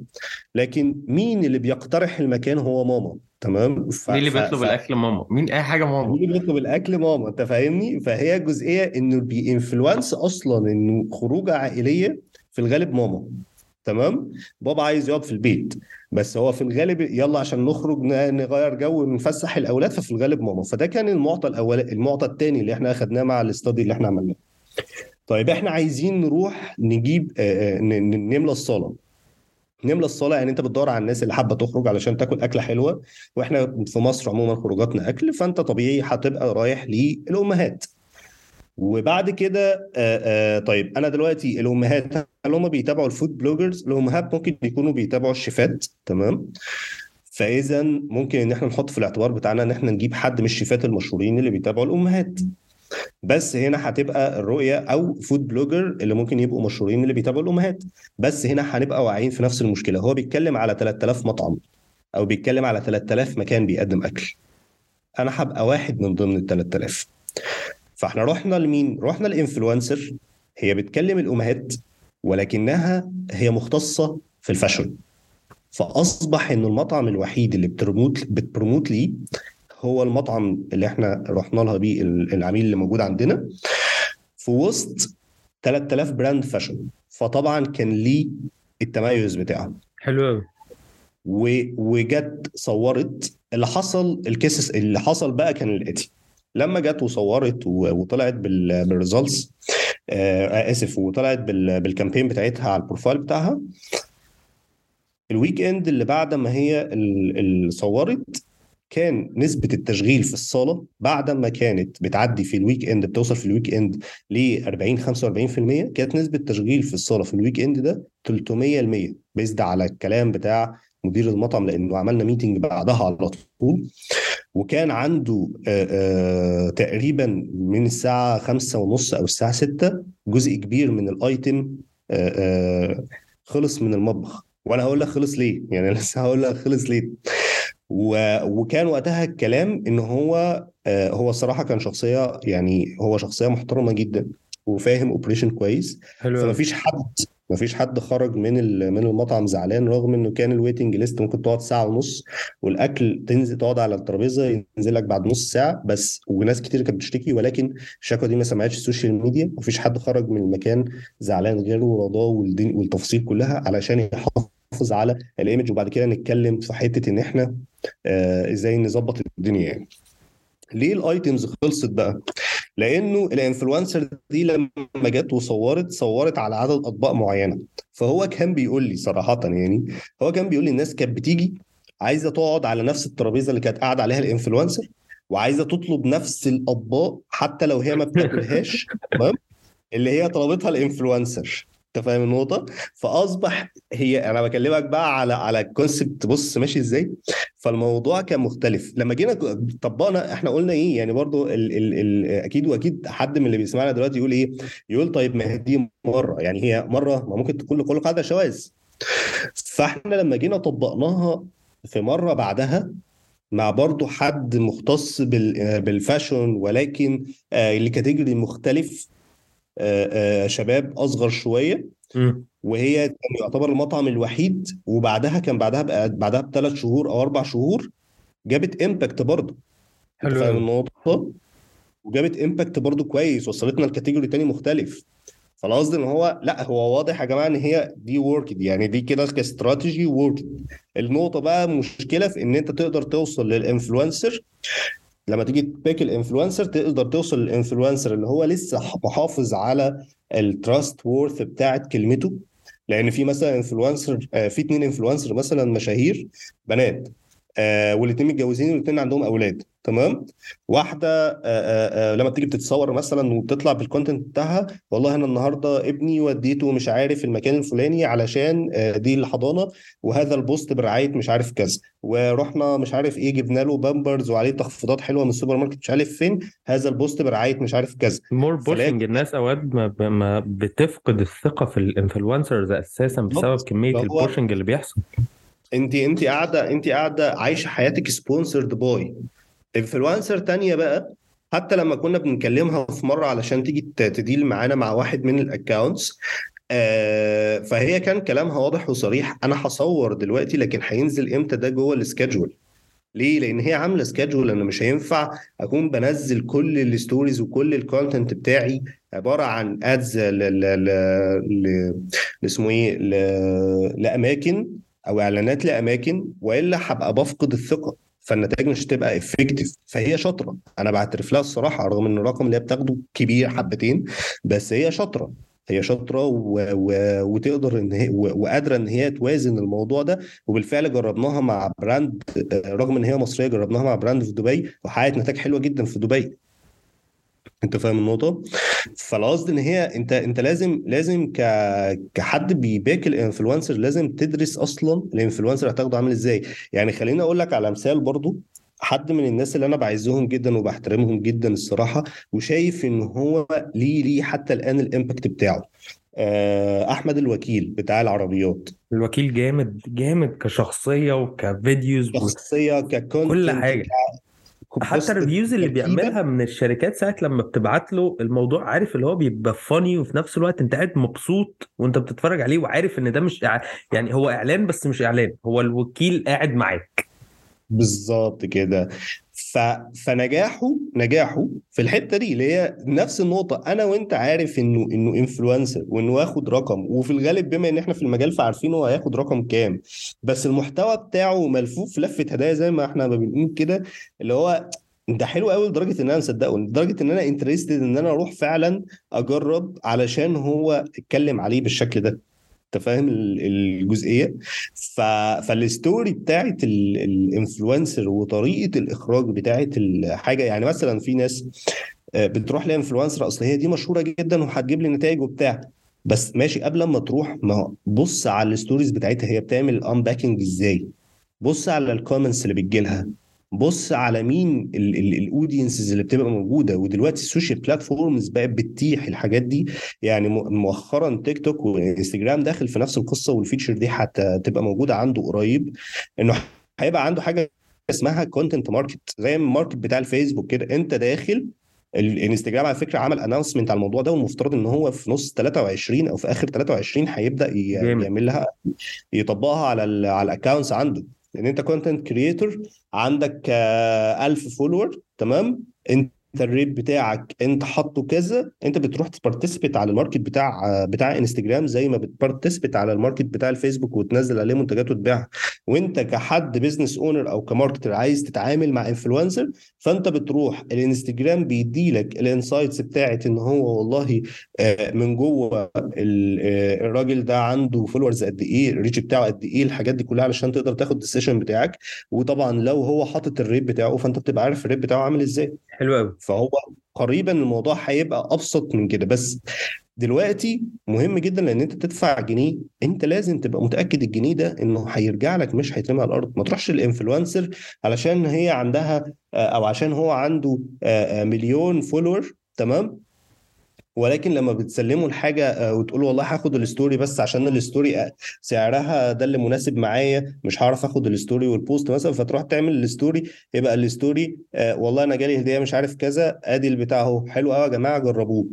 S2: لكن مين اللي بيقترح المكان هو ماما تمام؟
S1: ف... مين اللي بيطلب ف... الأكل ماما؟ مين أي حاجة ماما؟
S2: مين اللي بيطلب الأكل ماما؟ أنت فاهمني؟ فهي جزئية إنه بي influence أصلا إنه خروجة عائلية في الغالب ماما تمام؟ بابا عايز يقعد في البيت. بس هو في الغالب يلا عشان نخرج نغير جو ونفسح الأولاد ففي الغالب ماما. فده كان المعطى الأول المعطى الثاني اللي إحنا اخذناه مع ال study اللي إحنا عملناه. طيب إحنا عايزين نروح نجيب نملى الصالة. نملى الصالة يعني أنت بتدور على الناس اللي حابة تخرج علشان تاكل أكلة حلوة وإحنا في مصر عموما خروجاتنا أكل فأنت طبيعي هتبقى رايح للأمهات. وبعد كده آآ آآ طيب أنا دلوقتي الأمهات هل هم بيتابعوا ال food bloggers الأمهات ممكن يكونوا بيتابعوا الشيفات تمام؟ فإذا ممكن إن إحنا نحط في الاعتبار بتاعنا إن إحنا نجيب حد من الشيفات المشهورين اللي بيتابعوا الأمهات. بس هنا هتبقى الرؤية أو food blogger اللي ممكن يبقوا مشهورين اللي بيتابعوا الأمهات. بس هنا هنبقى واقعين في نفس المشكلة. هو بيتكلم على 3000 مطعم أو بيتكلم على 3000 مكان بيقدم أكل. أنا هبقى واحد من ضمن ال 3000 فاحنا رحنا لمين؟ رحنا ال influencer هي بتكلم الأمهات ولكنها هي مختصة في ال fashion. فأصبح إنه المطعم الوحيد اللي بترموت بت promote ليه هو المطعم اللي إحنا رحنا لها بيه العميل اللي موجود عندنا في وسط 3000 brand fashion. فطبعا كان ليه التميز بتاعه.
S1: حلو قوي
S2: وجت صورت اللي حصل ال cases اللي حصل بقى كان الاتي لما جت وصورت وطلعت بال results آه آسف وطلعت بال campaign بتاعتها على ال profile بتاعها ال weekend اللي بعد ما هي صورت كان نسبة التشغيل في الصالة بعد ما كانت بتعدي في ال weekend بتوصل في ال weekend ل 40 45% كانت نسبة التشغيل في الصالة في ال weekend ده 300% based على الكلام بتاع مدير المطعم لأنه عملنا meeting بعدها على طول. وكان عنده آآ آآ تقريبا من الساعة خمسة ونص أو الساعة ستة جزء كبير من ال items آآ خلص من المطبخ. وأنا هقول لك خلص ليه؟ (laughs) يعني لسه هقول لك خلص ليه. و... وكان وقتها الكلام إن هو هو الصراحة كان شخصية يعني هو شخصية محترمة جدا وفاهم operation كويس.
S1: حلو
S2: فما فيش حد ما فيش حد خرج من من المطعم زعلان رغم إنه كان ال waiting list ممكن تقعد ساعة ونص والأكل تنزل تقعد على الترابيزة ينزل لك بعد نص ساعة بس وناس كتير كانت بتشتكي ولكن الشكوى دي ما سمعتش ال social media ما فيش حد خرج من المكان زعلان غيره ورضاه والتفاصيل كلها علشان يحافظ على ال image. وبعد كده نتكلم في حتة إن إحنا آه إزاي نظبط الدنيا يعني. ليه ال items خلصت بقى؟ لأنه ال influencer دي لما جت وصورت صورت على عدد اطباق معينه. فهو كان بيقول لي صراحة يعني هو كان بيقول لي الناس كانت بتيجي عايزه تقعد على نفس الترابيزه اللي كانت قاعدة عليها ال influencer وعايزه تطلب نفس الاطباق حتى لو هي ما بتاكلهاش تمام؟ اللي هي طلبتها ال influencer. أنت فاهم النقطة؟ فأصبح هي أنا بكلمك بقى على على ال concept بص ماشي إزاي؟ فالموضوع كان مختلف. لما جينا طبقنا إحنا قلنا إيه؟ يعني برضو ال ال ال أكيد وأكيد حد من اللي بيسمعنا دلوقتي يقول إيه؟ يقول طيب ما دي مرة. يعني هي مرة ما ممكن تكون لكل قاعدة شواذ. فإحنا لما جينا طبقناها في مرة بعدها مع برضو حد مختص بال fashion ولكن ل category مختلف شباب أصغر
S1: شوية.
S2: وهي كان يعتبر المطعم الوحيد وبعدها كان بعدها بعدها بثلاث شهور أو أربع شهور جابت impact برضه.
S1: حلو
S2: فاهم النقطة؟ وجابت impact برضه كويس وصلتنا ل category تاني مختلف. فانا قصدي إن هو لا هو واضح يا جماعة إن هي دي worked يعني دي كده ك strategy worked النقطة بقى مشكلة في إن أنت تقدر توصل لل influencer لما تيجي ت pick ال influencer تقدر توصل لل influencer اللي هو لسه محافظ على ال trust و worth بتاعت كلمته. لأن في مثلا influencer في اتنين influencer مثلا مشاهير بنات. آه والاثنين متجوزين والاثنين عندهم أولاد تمام؟ واحدة آه آه لما تيجي بتتصور مثلا وبتطلع بال content بتاعها والله أنا النهارده ابني وديته مش عارف المكان الفلاني علشان دي الحضانة وهذا ال post برعاية مش عارف كذا ورحنا مش عارف إيه جبنا له بامبرز وعليه تخفيضات حلوة من السوبر ماركت مش عارف فين هذا ال post برعاية مش عارف كذا. more
S1: pushing الناس أوقات ما, ب- ما بتفقد الثقة في ال influencers أساسا
S2: بسبب
S1: كمية
S2: ال
S1: pushing اللي بيحصل.
S2: انت انت قاعدة انت قاعدة عايشه حياتك sponsored by influencer تانية بقى حتى لما كنا بنكلمها في مرة علشان تيجي تديل معانا مع واحد من ال accounts آه فهي كان كلامها واضح وصريح. أنا هصور دلوقتي لكن هينزل إمتى ده جوه ال schedule ليه؟ لأن هي عاملة schedule أنا مش هينفع أكون بنزل كل ال stories وكل ال content بتاعي عبارة عن ads ل ل ل اسمه إيه؟ لأماكن أو إعلانات لأماكن وإلا هبقى بفقد الثقة فالنتائج مش هتبقى effective فهي شاطرة. أنا بعترف لها الصراحة رغم إن الرقم اللي هي بتاخده كبير حبتين بس هي شاطرة. هي شاطرة و... و... وتقدر إن هي و... وقادرة إن هي توازن الموضوع ده. وبالفعل جربناها مع brand رغم إن هي مصرية جربناها مع brand في دبي وحققت نتائج حلوة جدا في دبي. انت فاهم النقطة؟ فالقصد إن هي أنت أنت لازم لازم ك كحد بي pick ال influencer لازم تدرس أصلا ال influencer هتاخده عامل إزاي. يعني خليني أقول لك على مثال برضو حد من الناس اللي أنا بعزهم جدا وبحترمهم جدا الصراحة وشايف إن هو ليه ليه حتى الآن ال impact بتاعه. آه، أحمد الوكيل بتاع العربيات.
S1: الوكيل جامد جامد كشخصية وك
S2: videos شخصية
S1: وكل
S2: ك
S1: content حاجة. حتى
S2: ال
S1: reviews اللي بيعملها من الشركات ساعة لما بتبعت له الموضوع عارف اللي هو بيبقى funny وفي نفس الوقت انت قاعد مبسوط وانت بتتفرج عليه وعارف ان ده مش يعني هو إعلان بس مش إعلان هو الوكيل قاعد معاك.
S2: بالظبط كده. ف... فنجاحه نجاحه في الحتة دي اللي هي نفس النقطة. أنا وأنت عارف إنه إنه influencer وإنه واخد رقم وفي الغالب بما إن إحنا في المجال فعارفين هو هياخد رقم كام. بس المحتوى بتاعه ملفوف لفه هدايا زي ما إحنا ما بنقول كده اللي هو ده حلو قوي لدرجة إن أنا مصدقه لدرجة إن أنا interested إن أنا أروح فعلا أجرب علشان هو اتكلم عليه بالشكل ده. أنت فاهم ال- الجزئية. ف... فال story بتاعت ال- ال influencer وطريقة الإخراج بتاعت الحاجة يعني مثلا في ناس آه، بتروح ل influencer أصل هي دي مشهورة جدا وهتجيب لي نتائج وبتاع. بس ماشي قبل ما تروح ما بص على ال stories بتاعتها هي بتعمل unpacking إزاي؟ بص على ال comments اللي بتجيلها. بص على مين ال audiences اللي بتبقى موجودة ودلوقتي ال social platforms بقت بتتيح الحاجات دي. يعني مؤخرا تيك توك وانستجرام داخل في نفس القصة وال feature دي حتى تبقى موجودة عنده قريب إنه هيبقى عنده حاجة اسمها content market زي ال market بتاع الفيسبوك كده. أنت داخل الانستجرام على فكرة عمل announcement على الموضوع ده والمفترض إن هو في نص 23 أو في آخر 23 هيبدأ ي-
S1: جامد.
S2: يعمل لها يطبقها على ال على ال accounts عنده. لأن أنت content creator عندك آه، 1000 follower تمام؟ أنت ال rate بتاعك انت حاطه كذا انت بتروح ت participate على ال market بتاع بتاع انستجرام زي ما بت participate على ال market بتاع الفيسبوك وتنزل عليه منتجات وتبيعها. وانت كحد business owner أو ك marketer عايز تتعامل مع influencer فانت بتروح الإنستجرام بيديلك ال insights بتاعت إن هو والله آه، من جوه آه، الراجل ده عنده followers قد إيه ال reach بتاعه قد إيه الحاجات دي كلها علشان تقدر تاخد ال decision بتاعك. وطبعا لو هو حاطط ال rate بتاعه فانت بتبقى عارف ال rate بتاعه عامل إزاي.
S1: حلو قوي
S2: فهو قريبا الموضوع هيبقى أبسط من كده. بس دلوقتي مهم جدا لأن أنت تدفع جنيه أنت لازم تبقى متأكد الجنيه ده إنه هيرجع لك مش هيترمي على الأرض. ما تروحش ال influencer علشان هي عندها آه، أو عشان هو عنده آه، آه، مليون follower تمام؟ ولكن لما بتسلموا الحاجة آه، وتقولوا والله هاخد ال story بس عشان ال story آه، سعرها ده اللي مناسب معايا مش هعرف آخد ال story وال post مثلا فتروح تعمل ال story يبقى ال story آه، والله أنا جالي هدية مش عارف كذا أدي البتاع أهو حلو قوي يا جماعة جربوه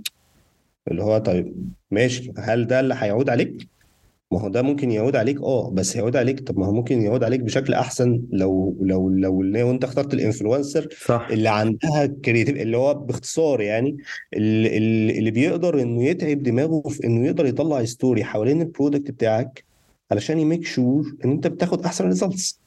S2: اللي هو طيب ماشي هل ده اللي هيعود عليك؟ ما هو ده ممكن يعود عليك آه بس هيعود عليك. طب ما هو ممكن يعود عليك بشكل أحسن لو لو لو لو أنت اخترت ال influencer
S1: صح.
S2: اللي عندها creative اللي هو باختصار يعني اللي, اللي بيقدر إنه يتعب دماغه في إنه يقدر يطلع story حوالين ال product بتاعك علشان ي make sure إن أنت بتاخد أحسن results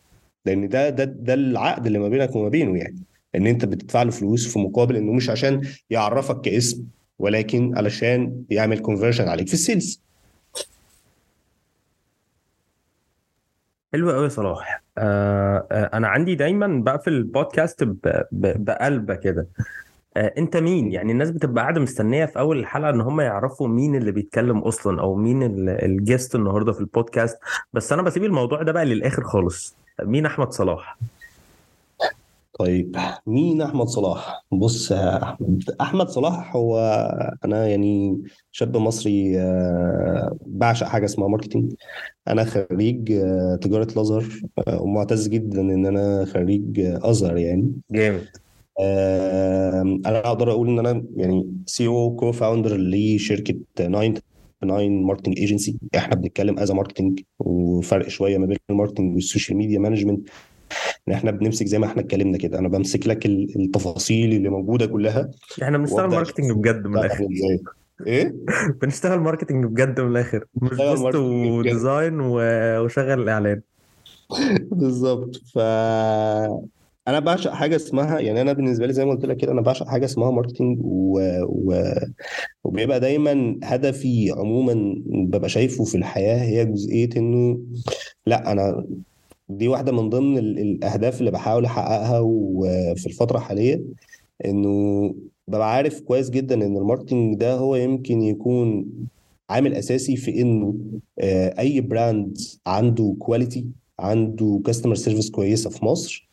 S2: لأن ده ده ده العقد اللي ما بينك وما بينه يعني إن أنت بتدفع له فلوس في مقابل إنه مش عشان يعرفك كاسم ولكن علشان يعمل conversion عليك في ال sales
S1: حلو قوي يا صلاح. آه آه أنا عندي دايما بقفل البودكاست بقفلة كده. آه أنت مين؟ يعني الناس بتبقى قاعدة مستنية في أول الحلقة إن هم يعرفوا مين اللي بيتكلم أصلا أو مين ال- ال guest النهارده في البودكاست. بس أنا بسيب الموضوع ده بقى للآخر خالص. مين أحمد صلاح؟
S2: طيب مين أحمد صلاح؟ بص يا أحمد أحمد صلاح هو أنا يعني شاب مصري آه، بعشق حاجة اسمها marketing أنا خريج آه، تجارة الأزهر آه، ومعتز جدا إن أنا خريج أزهر يعني.
S1: جامد.
S2: أنا أقدر أقول إن أنا يعني CEO co-founder لشركه 9 9 marketing agency إحنا بنتكلم as marketing وفرق شوية ما بين الماركتنج وال social media management إن إحنا بنمسك زي ما إحنا اتكلمنا كده. أنا بمسك لك ال- التفاصيل اللي موجودة كلها.
S1: إحنا بنشتغل ماركتنج بجد من
S2: الآخر. إيه؟ (laughs)
S1: بنشتغل ماركتنج بجد من الآخر. مش
S2: post
S1: marketing و design وشغل الإعلان. (laughs)
S2: بالظبط. ف أنا بعشق حاجة اسمها يعني أنا بالنسبة لي زي ما قلت لك كده أنا بعشق حاجة اسمها marketing و... و... وبيبقى دايما هدفي عموما ببقى شايفه في الحياة هي جزئية إنه لأ أنا دي واحدة من ضمن ال- الأهداف اللي بحاول أحققها وفي الفترة الحاليه إنه ببقى عارف كويس جدا إن ال marketing ده هو يمكن يكون عامل أساسي في إنه آه، أي brand عنده quality عنده customer service كويسة في مصر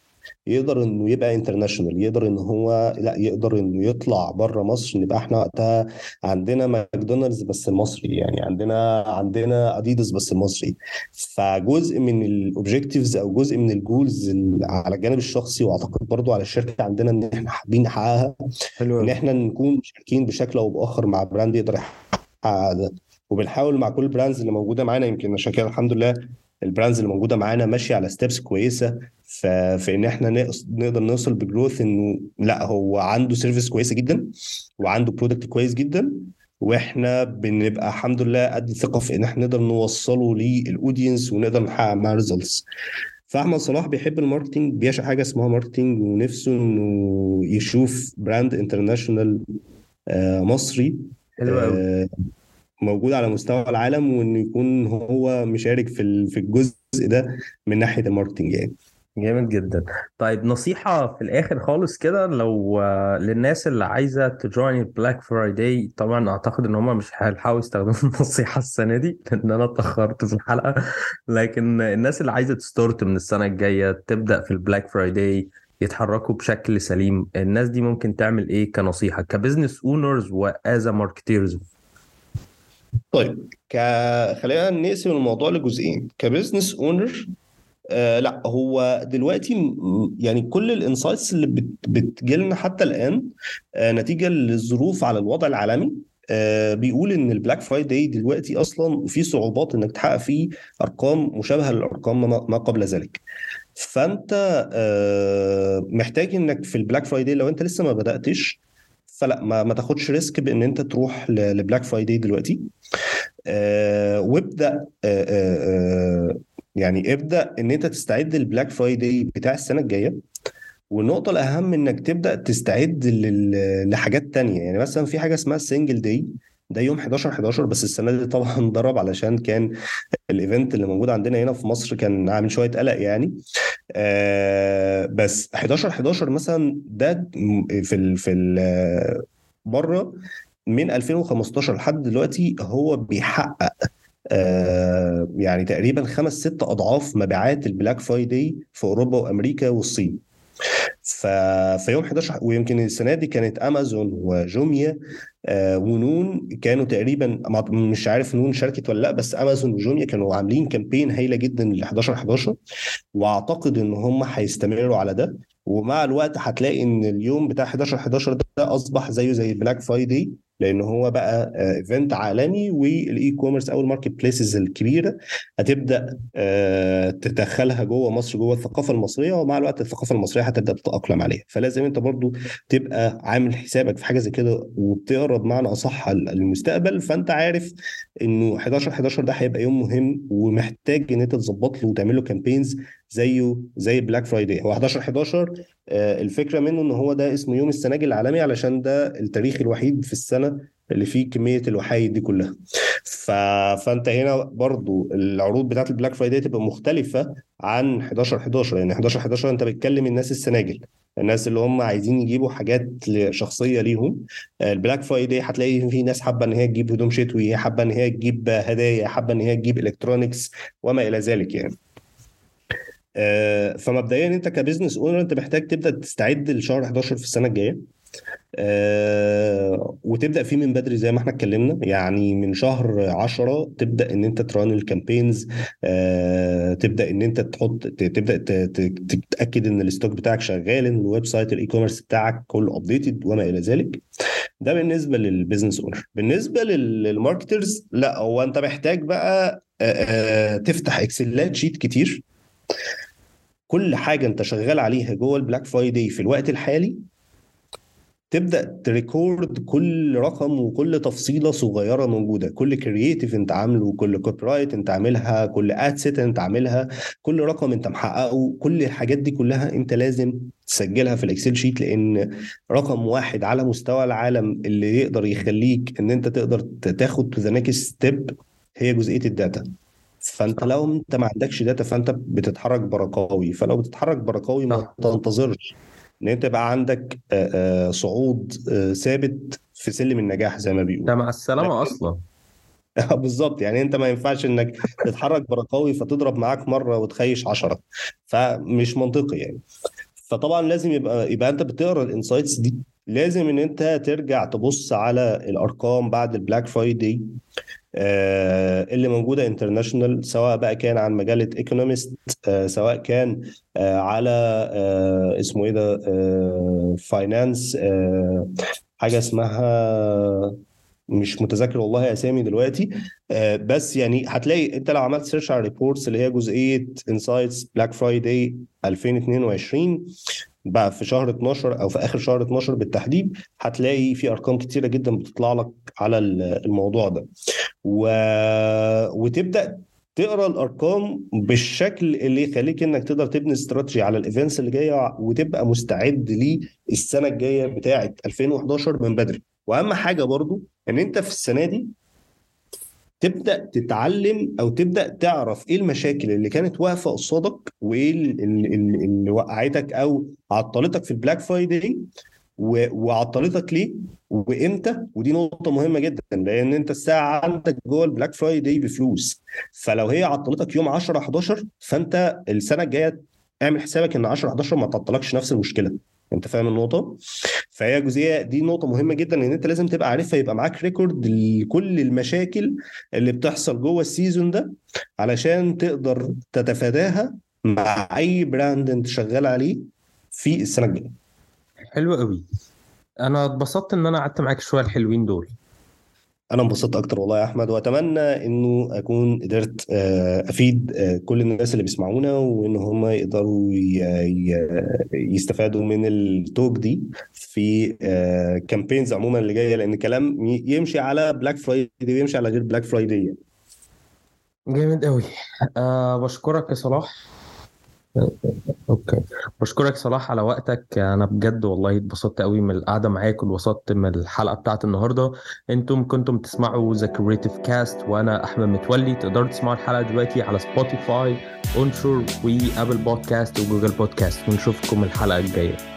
S2: يقدر إنه يبقى international يقدر إن هو لأ يقدر إنه يطلع بره مصر. نبقى إحنا وقتها عندنا ماكدونالدز بس المصري يعني عندنا عندنا اديداس بس المصري. فجزء من ال objectives أو جزء من ال goals على الجانب الشخصي وأعتقد برضو على الشركة عندنا إن إحنا حابين نحققها.
S1: حلو إن
S2: إحنا نكون مشاركين بشكل أو بآخر مع brand يقدر يحقق ده. وبنحاول مع كل ال brands اللي موجودة معانا يمكن عشان كده الحمد لله ال brands اللي موجودة معانا ماشية على steps كويسة. في ان إحنا نقدر نوصل ب growth إنه لأ هو عنده service كويسه جدا وعنده product كويس جدا وإحنا بنبقى الحمد لله قد الثقة في إن إحنا نقدر نوصله لل audience ونقدر نحقق معاه results فأحمد صلاح بيحب ال marketing بيعشق حاجة اسمها marketing ونفسه إنه يشوف brand international مصري
S1: حلو قوي
S2: آه، موجود على مستوى العالم وإنه يكون هو مشارك في في الجزء ده من ناحية ال marketing يعني.
S1: جامد جدا. طيب نصيحة في الآخر خالص كده لو آه، للناس اللي عايزة ت join ال Black Friday طبعا أعتقد إن هم مش هيلحقوا يستخدموا (laughs) النصيحة السنة دي لأن أنا اتأخرت في الحلقة. لكن الناس اللي عايزة ت start من السنة الجاية تبدأ في ال Black Friday يتحركوا بشكل سليم. الناس دي ممكن تعمل إيه كنصيحة؟ ك business owners و as marketers
S2: طيب ك... خلينا نقسم الموضوع لجزئين. ك business owner آه لا هو دلوقتي يعني كل ال insights اللي بت... بتجيلنا حتى الآن آه نتيجة للظروف على الوضع العالمي آه بيقول إن ال Black Friday دلوقتي أصلا في صعوبات إنك تحقق فيه أرقام مشابهة للأرقام ما قبل ذلك. فأنت آه محتاج إنك في ال Black Friday لو أنت لسه ما بدأتش فلا ما, ما تاخدش risk بإن أنت تروح ل Black Friday دلوقتي. آه وابدأ آه آه آه، يعني ابدأ إن أنت تستعد لل Black Friday بتاع السنة الجاية. والنقطة الأهم إنك تبدأ تستعد لحاجات تانية. يعني مثلا في حاجة اسمها ال Single Day ده يوم 11 11 بس السنة دي طبعا (laughs) ضرب علشان كان ال event اللي موجود عندنا هنا في مصر كان عامل شوية قلق يعني. آه بس 11 11 مثلا ده في ال في بره من 2015 لحد دلوقتي هو بيحقق. يعني تقريبا خمس ست أضعاف مبيعات ال Black Friday في أوروبا وأمريكا والصين. ف... في يوم 11 ويمكن السنة دي كانت أمازون وجوميا آه ونون كانوا تقريبا مش عارف نون شاركت ولا لأ بس أمازون وجوميا كانوا عاملين campaign هايلة جدا ل 11 11 وأعتقد إن هم هيستمروا على ده. ومع الوقت هتلاقي إن اليوم بتاع 11 11 ده أصبح زيه زي ال Black Friday. لأن هو بقى event عالمي وال e-commerce أو ال marketplaces الكبيرة هتبدأ آه، تدخلها جوه مصر جوه الثقافة المصرية ومع الوقت الثقافة المصرية هتبدأ تتأقلم عليها. فلازم أنت برضو تبقى عامل حسابك في حاجة زي كده وبتقرا بمعنى أصح المستقبل. فأنت عارف إنه 11 11 ده هيبقى يوم مهم ومحتاج إن أنت تظبط له وتعمل له campaigns زيه زي Black Friday هو 11 11 آه، الفكرة منه إن هو ده اسمه يوم ال singles العالمي علشان ده التاريخ الوحيد في السنة اللي فيه كمية الوحايد دي كلها. ف... فأنت هنا برضو العروض بتاعت ال Black Friday تبقى مختلفة عن 11 11 يعني 11 11 أنت بتكلم الناس ال singles الناس اللي هم عايزين يجيبوا حاجات شخصية ليهم. ال Black Friday هتلاقي في ناس حابة إن هي تجيب هدوم شتوي حابة إن هي تجيب هدايا حابة إن هي تجيب electronics وما إلى ذلك يعني. آه، فمبدئيا أنت ك business owner أنت محتاج تبدأ تستعد لشهر 11 في السنة الجاية. آه، وتبدأ فيه من بدري زي ما إحنا اتكلمنا. يعني من شهر 10 تبدأ إن أنت ت run ال campaigns آه، تبدأ إن أنت تحط تبدأ تتأكد إن ال stock بتاعك شغال إن ال website ال e-commerce بتاعك كله updated وما إلى ذلك. ده بالنسبة لل business owner بالنسبة لل marketers لا هو أنت محتاج بقى تفتح Excel ات sheet كتير. كل حاجة أنت شغال عليها جوه ال Black Friday في الوقت الحالي تبدأ ت record كل رقم وكل تفصيلة صغيرة موجودة. كل creative أنت عامله كل copywrite أنت عاملها كل ad set أنت عاملها كل رقم أنت محققه كل الحاجات دي كلها أنت لازم تسجلها في ال Excel sheet لأن رقم واحد على مستوى العالم اللي يقدر يخليك إن أنت تقدر تاخد the next step هي جزئية ال data فانت لو انت ما عندكش data فانت بتتحرك برقاوي. فلو بتتحرك برقاوي ما تنتظرش إن أنت يبقى عندك صعود ثابت في سلم النجاح زي ما بيقولوا.
S4: ده مع السلامة أصلا. (laughs)
S2: بالظبط. يعني أنت ما ينفعش إنك تتحرك برقاوي فتضرب معاك مرة وتخيب عشرة. فمش منطقي يعني. فطبعا لازم يبقى يبقى أنت بتقرأ ال insights دي. لازم إن أنت ترجع تبص على الأرقام بعد ال Black Friday اللي موجودة international سواء بقى كان عن مجله Economist سواء كان على اسمه إيه ده finance حاجة اسمها مش متذكر والله اسامي دلوقتي. بس يعني هتلاقي أنت لو عملت search على reports اللي هي جزئية insights Black Friday 2022 بقى في شهر 12 أو في آخر شهر 12 بالتحديد هتلاقي في أرقام كتيرة جدا بتطلع لك على الموضوع ده. و... وتبدأ تقرأ الأرقام بالشكل اللي يخليك إنك تقدر تبني استراتيجي على ال events اللي جاية وتبقى مستعد للسنة الجاية بتاعة 2011 من بدري. وأهم حاجة برضو إن أنت في السنة دي تبدأ تتعلم أو تبدأ تعرف إيه المشاكل اللي كانت واقفة قصادك وإيه اللي, اللي وقعتك أو عطلتك في ال Black Friday وعطلتك ليه وإمتى؟ ودي نقطة مهمة جدا لأن أنت الساعة عندك جوه ال Black Friday بفلوس. فلو هي عطلتك يوم 10 11 فأنت السنة الجاية اعمل حسابك إن 10 11 ما تعطلكش نفس المشكلة. أنت فاهم النقطة؟ فهي جزئية دي نقطة مهمة جدا ان أنت لازم تبقى عارفها يبقى معاك record لكل المشاكل اللي بتحصل جوه ال season ده علشان تقدر تتفاداها مع أي brand أنت شغال عليه في السنة الجاية.
S4: حلو قوي. أنا اتبسطت إن أنا قعدت معاك شوية الحلوين دول.
S2: أنا انبسطت أكتر والله يا أحمد وأتمنى إنه أكون قدرت أفيد كل الناس اللي بيسمعونا وإن هم يقدروا يستفادوا من ال talk دي في campaigns عموما اللي جاية لأن كلام يمشي على Black Friday ويمشي على غير Black Friday
S4: جامد قوي أه بشكرك يا صلاح. okay. بشكرك صلاح على وقتك. أنا بجد والله اتبسطت قوي من القعدة معاك واتبسطت من الحلقة بتاعت النهارده. أنتم كنتم تسمعوا The Creative Cast وأنا أحمد متولي. تقدروا تسمعوا الحلقة دلوقتي على Spotify و Anchor و Apple Podcast و Google Podcast ونشوفكم الحلقة الجاية.